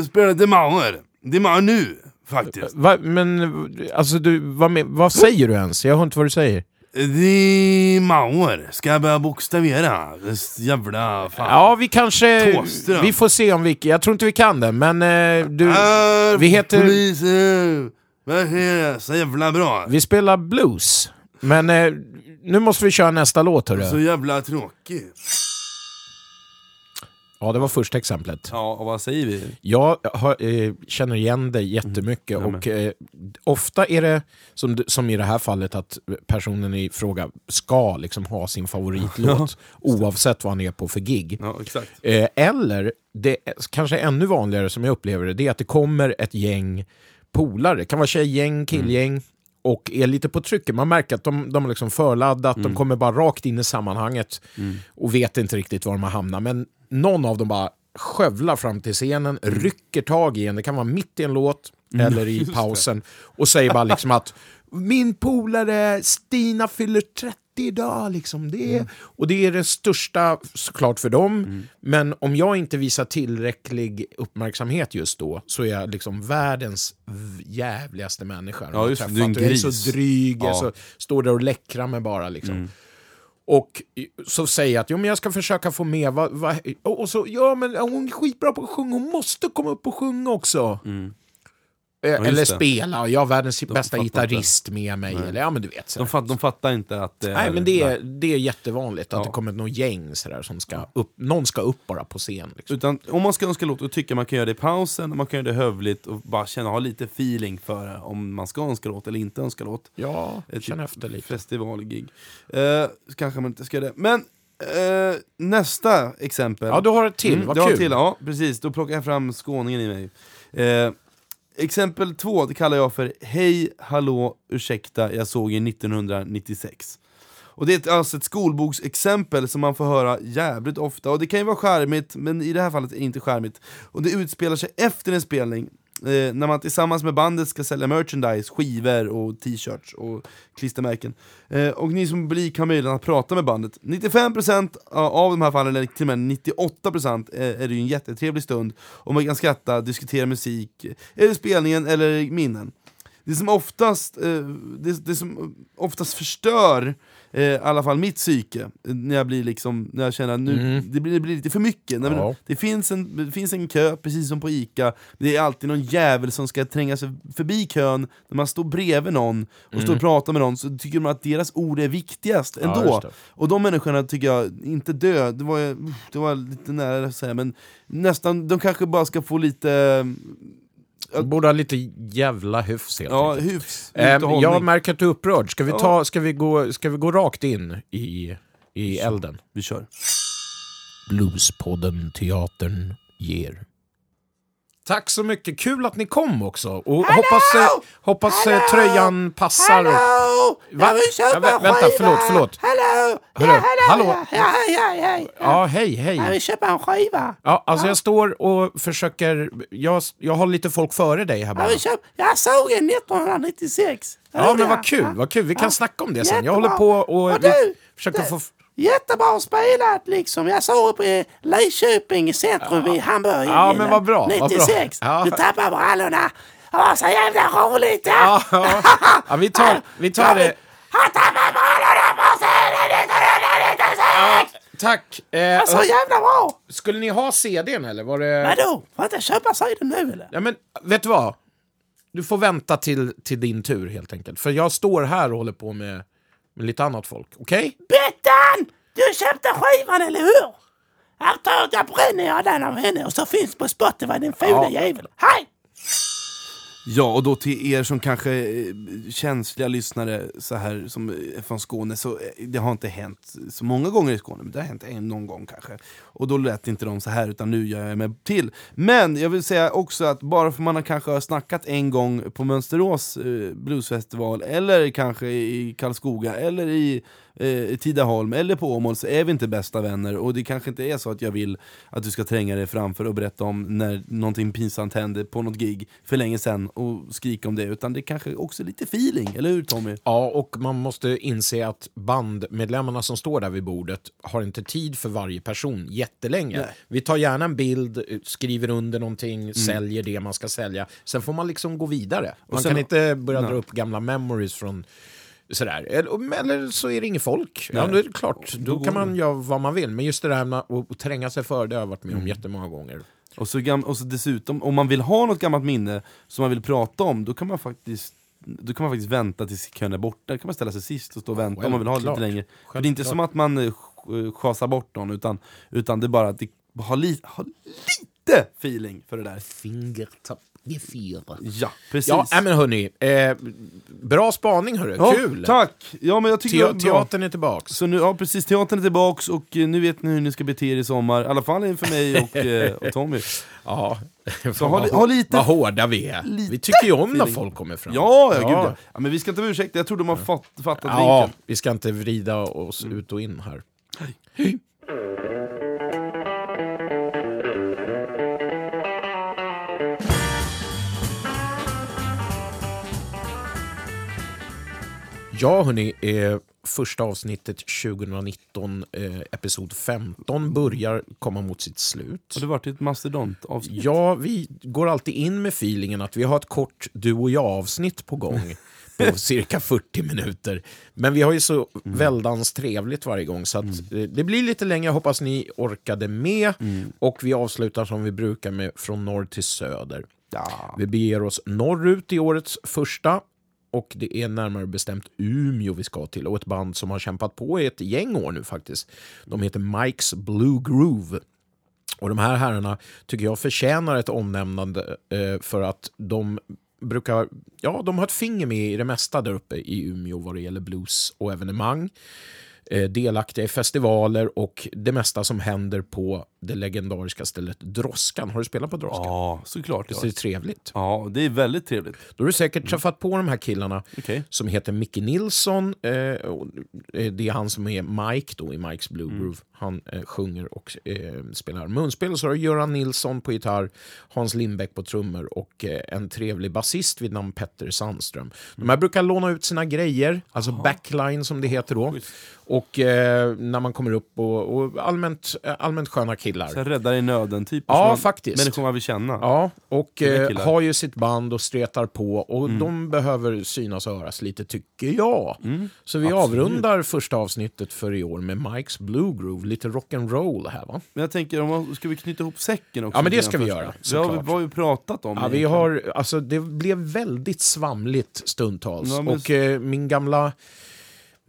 Spela De Mauer. Nu, faktiskt. Va, men alltså du, vad, vad säger du ens? Jag hör inte vad du säger. De Mauer. Ska jag börja bokstavera? Jävla fan. Ja, vi kanske... Thåström. Vi får se om vi... Jag tror inte vi kan det, men eh, du... Är vi heter- Polisen. Vad är det? Så jävla bra. Vi spelar blues. Men eh, nu måste vi köra nästa låt, Så hörru. jävla tråkigt. Ja, det var första exemplet. Ja, och vad säger vi? Jag har, eh, känner igen dig jättemycket Mm, och eh, ofta är det som, som i det här fallet att personen i fråga ska liksom ha sin favoritlåt oavsett vad han är på för gig. Ja, exakt. Eh, eller, det kanske ännu vanligare som jag upplever det, det är att det kommer ett gäng polare. Kan vara tjejgäng, killgäng. Och är lite på trycket. Man märker att de, de har liksom förladdat, de kommer bara rakt in i sammanhanget och vet inte riktigt var de har hamnat. Men någon av dem bara skövlar fram till scenen, rycker tag i en, det kan vara mitt i en låt eller i pausen, och säger bara liksom att min polare Stina fyller 30 idag. Liksom. Det är, Och det är det största såklart för dem, men om jag inte visar tillräcklig uppmärksamhet just då så är jag liksom världens jävligaste människa. Ja, Jag just. Du är en Och jag är gris. så dryg, jag Ja. så, står där och läckrar mig bara. Liksom. Och i- så säger jag att jo, men jag ska försöka få med, vad, vad, och och så, ja men hon är skitbra på att sjunga, hon måste komma upp och sjunga också. Eh, just Eller det. spela, jag har världens bästa fattar gitarrist med mig. Eller, ja men du vet. Så De, fatt, de fattar inte att det Nej är- men det är, det är jättevanligt att Ja. det kommer någon gäng sådär som ska upp, någon ska upp bara på scen. Liksom. Utan om man ska önska låt, då tycker man kan göra det i pausen, och man kan göra det hövligt och bara känna, ha lite feeling för om man ska önska låt eller inte önska låt. Ja, Ett känn efter lite. Festivalgig. Eh, kanske man inte ska göra det. Men eh, nästa exempel. Ja, du har ett till, Mm, vad kul. till, ja precis. Då plockar jag fram skåningen i mig. Eh, exempel två, det kallar jag för Hej, hallå, ursäkta, jag såg er 1996. Och det är ett, alltså ett skolboksexempel som man får höra jävligt ofta, och det kan ju vara charmigt, men i det här fallet är det inte charmigt. Och det utspelar sig efter en spelning, eh, när man tillsammans med bandet ska sälja merchandise, skivor och t-shirts och klistermärken. Eh, och ni som publik har möjlighet att prata med bandet. 95% av de här fallen, eller till och med 98% är, eh, är det ju en jättetrevlig stund, och man kan skratta, diskutera musik, eh, eller spelningen, eller minnen det som oftast, eh, det, det som oftast förstör eh, i alla fall mitt psyke, när jag blir liksom, när jag känner att nu, det, blir, det blir lite för mycket. Ja. det, finns en, det finns en kö, precis som på Ica, det är alltid någon jävel som ska tränga sig förbi kön, när man står bredvid någon och står och pratar med någon så tycker man att deras ord är viktigast ändå. det. och de människorna tycker jag, inte dö, det var, det var lite nära att säga, men nästan, de kanske bara ska få lite Borde ha lite jävla hyfs helt ja, enkelt. hyfs, hållning. jag märker att du är upprörd. Ska vi, Ja. ta, ska vi, gå, ska vi gå rakt in i, i elden? Vi kör. Bluespodden Teatern ger. Tack så mycket, kul att ni kom också. Och hoppas, eh, hoppas eh, tröjan passar. Hallå! Va? Jag Ja, vä- vänta, förlåt, förlåt. Hallå! Hörru, ja, hallå! Ja, hej, hej! Ja, hej, Jag hej. vill köpa en skiva. Ja, alltså jag står och försöker... Jag, jag har lite folk före dig här Jag, bara. vill köpa, jag såg en 1996. Jag Ja, men vad jag. kul, vad kul. Vi kan Ja. snacka om det sen. Jag håller på och... Och du, försöker du, få... Jättebra spelat liksom. Jag såg uppe i Lidköping i centrum vid Hamburg. Ja, men vad bra, vad bra. 96. Ja. Du tappade brallorna. Det var så jävla roligt. Ja, ja. ja vi, tar, vi tar det... Han tappade brallorna på scenen 1996! Tack. Eh, jävla bra. skulle ni ha CDn eller? Var det... Vadå? Får jag inte köpa sidan nu eller? Ja, men vet du vad? Du får vänta till, till din tur helt enkelt. För jag står här och håller på med, med lite annat folk. Okej? Bettan! Du köpte skivan, eller hur? Jag tar jag bränner jag den av henne och så finns på Spotify den fula Ja. jäveln. Hej! Ja, och då till er som kanske är känsliga lyssnare så här som är från Skåne, så eh, det har inte hänt så många gånger i Skåne, men det har hänt en någon gång kanske. Och då lät inte de så här, utan nu gör jag mig till. Men jag vill säga också att bara för man har kanske har snackat en gång på Mönsterås bluesfestival, eller kanske i Karlskoga, eller i eh, Tidaholm, eller på Åmål, så är vi inte bästa vänner. Och det kanske inte är så att jag vill att du ska tränga dig framför och berätta om när någonting pinsamt hände på något gig för länge sedan och skrika om det, utan det kanske också är lite feeling, eller hur Tommy? Ja, och man måste inse att bandmedlemmarna som står där vid bordet har inte tid för varje person jättelänge. Nej. Vi tar gärna en bild, skriver under någonting, säljer det man ska sälja. Sen får man liksom gå vidare. Man sen- kan inte börja dra Nej. upp gamla memories från Sådär. Eller, eller så är det inget folk. Ja, det är klart, då, då kan man göra vad man vill. Men just det där med att tränga sig för, det har jag varit med om mm. jättemånga gånger. Och så, gam- och så dessutom, om man vill ha något gammalt minne som man vill prata om, då kan man faktiskt då kan man faktiskt vänta tills kön är borta, då kan man ställa sig sist och stå och vänta well, om man vill ha det lite längre. För det är inte som att man eh, eh, schasar bort någon, utan, utan det är bara att ha, li ha lite feeling för det där. Fingertapp. G4. Ja, precis. Ja, men hörni. Eh, bra spaning, hörru. Ja, Kul! Tack! Ja, men jag tycker Te teatern är tillbaks. Så nu, ja, precis. Teatern är tillbaks och eh, nu vet ni hur ni ska bete er i sommar. I alla fall inför mig och, eh, och Tommy. Ja. Så ha, ha lite, vad hårda vi är. Lite vi tycker ju om när folk kommer fram. Ja, ja, ja. Gud, ja. men vi ska inte vara ursäkta. Jag tror de har fatt, fattat ja, vinkeln. Vi ska inte vrida oss mm. ut och in här. Hej. Ja, hörni. Eh, första avsnittet 2019, eh, episod 15, börjar komma mot sitt slut. Har det varit ett mastodontavsnitt? Ja, vi går alltid in med feelingen att vi har ett kort du och jag-avsnitt på gång på cirka 40 minuter. Men vi har ju så väldans trevligt varje gång så att eh, det blir lite längre. Hoppas ni orkade med. Och vi avslutar som vi brukar med från norr till söder. Ja. Vi beger oss norrut i årets första och det är närmare bestämt Umeå vi ska till och ett band som har kämpat på i ett gäng år nu faktiskt. De heter Mike's Blue Groove. Och de här herrarna tycker jag förtjänar ett omnämnande eh, för att de brukar, ja de har ett finger med i det mesta där uppe i Umeå vad det gäller blues och evenemang. Eh, delaktiga i festivaler och det mesta som händer på det legendariska stället Droskan. Har du spelat på Droskan? Ja, såklart. Visst är det trevligt? ja, det är väldigt trevligt. Då har du säkert träffat på de här killarna Okej. som heter Micke Nilsson. Eh, och, eh, det är han som är Mike då i Mike's Blue Groove. Han eh, sjunger och eh, spelar munspel. Så har du Göran Nilsson på gitarr, Hans Lindbäck på trummor och eh, en trevlig basist vid namn Petter Sandström. De här brukar låna ut sina grejer, alltså backline som det heter då. Och eh, när man kommer upp och, och allmänt, allmänt sköna killar. Så här räddare i nöden typ. Ja, man- faktiskt. Människor man vill känna. Ja, och eh, killar. har ju sitt band och stretar på och Mm. de behöver synas och höras lite tycker jag. Mm. Så vi Absolut. avrundar första avsnittet för i år med Mikes Blue Groove, lite rock'n'roll här va? Men jag tänker, om ska vi knyta ihop säcken också? Ja, men det ska vi göra, Vi har, såklart. vad har vi pratat om? Ja, vi egentligen? har, alltså, det blev väldigt svamligt stundtals Ja, men- och eh, min gamla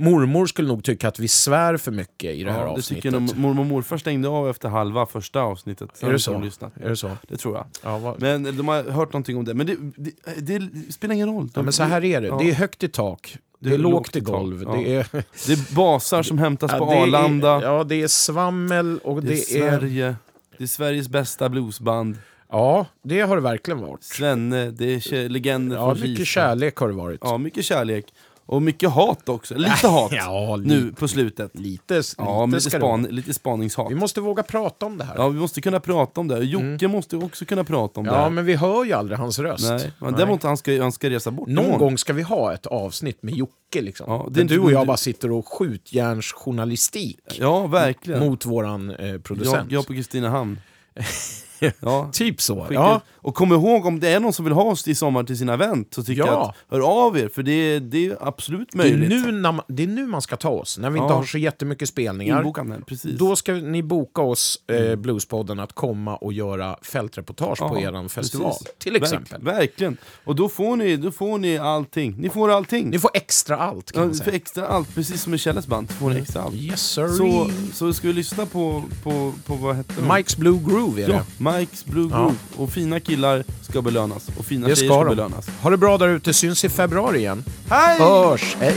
mormor skulle nog tycka att vi svär för mycket i det här ja, det avsnittet. tycker nog. Mormor och morfar stängde av efter halva första avsnittet. Sen Är det så? de. Är det så? Det tror jag. Ja, vad- Men de har hört någonting om det. Men det, det, det spelar ingen roll. Ja, men så här är det, Ja. det är högt i tak, det är lågt i golv, Ja. det är... Det är basar som hämtas på det är- Arlanda. Ja, det är svammel och det, det, är. Sverige. Det är Sveriges bästa bluesband. Ja, det har det verkligen varit. Svenne, det är legender Ja, från mycket Kisa. kärlek har det varit. Ja, mycket kärlek. Och mycket hat också. Lite hat Ja, li- nu på slutet. Lite, Ja, lite lite, ska det span, lite spaningshat. Vi måste våga prata om det här. Ja, vi måste kunna prata om det. Jocke måste ju också kunna prata om det. Ja, men vi hör ju aldrig hans röst. Nej, men däremot han ska, han ska resa bort Någon imorgon. gång ska vi ha ett avsnitt med Jocke, liksom. Ja, det du och jag bara sitter och skjutjärnsjournalistik Ja, verkligen. mot våran eh, jag, producent. jag på Kristinehamn. Ja. Typ så. Skicka- Ja. Och kom ihåg, om det är någon som vill ha oss i sommar till sina event, så tycker Ja. jag att hör av er, för det, är- det är absolut Det är, möjligt. nu man, det är nu man ska ta oss, när vi inte Ja. har så jättemycket spelningar. Inbokande, precis. Då ska ni boka oss, eh, Bluespodden, att komma och göra fältreportage på Ja, eran festival. precis. Till exempel. Verk, verkligen. Och då får, ni, då får ni allting. Ni får allting. Ni får extra allt kan Ja, man säga. extra allt, precis som i Kjelles band. Får ni extra allt. Yes sir. Så, så ska vi lyssna på, på, på vad hette? Mike's Blue Groove är det. Mike's Blue Ja. Groove. Och fina killar ska belönas. Och fina Det tjejer ska ska de. belönas. Ha det bra där ute, syns i februari igen. Hej! Hörs! Hej!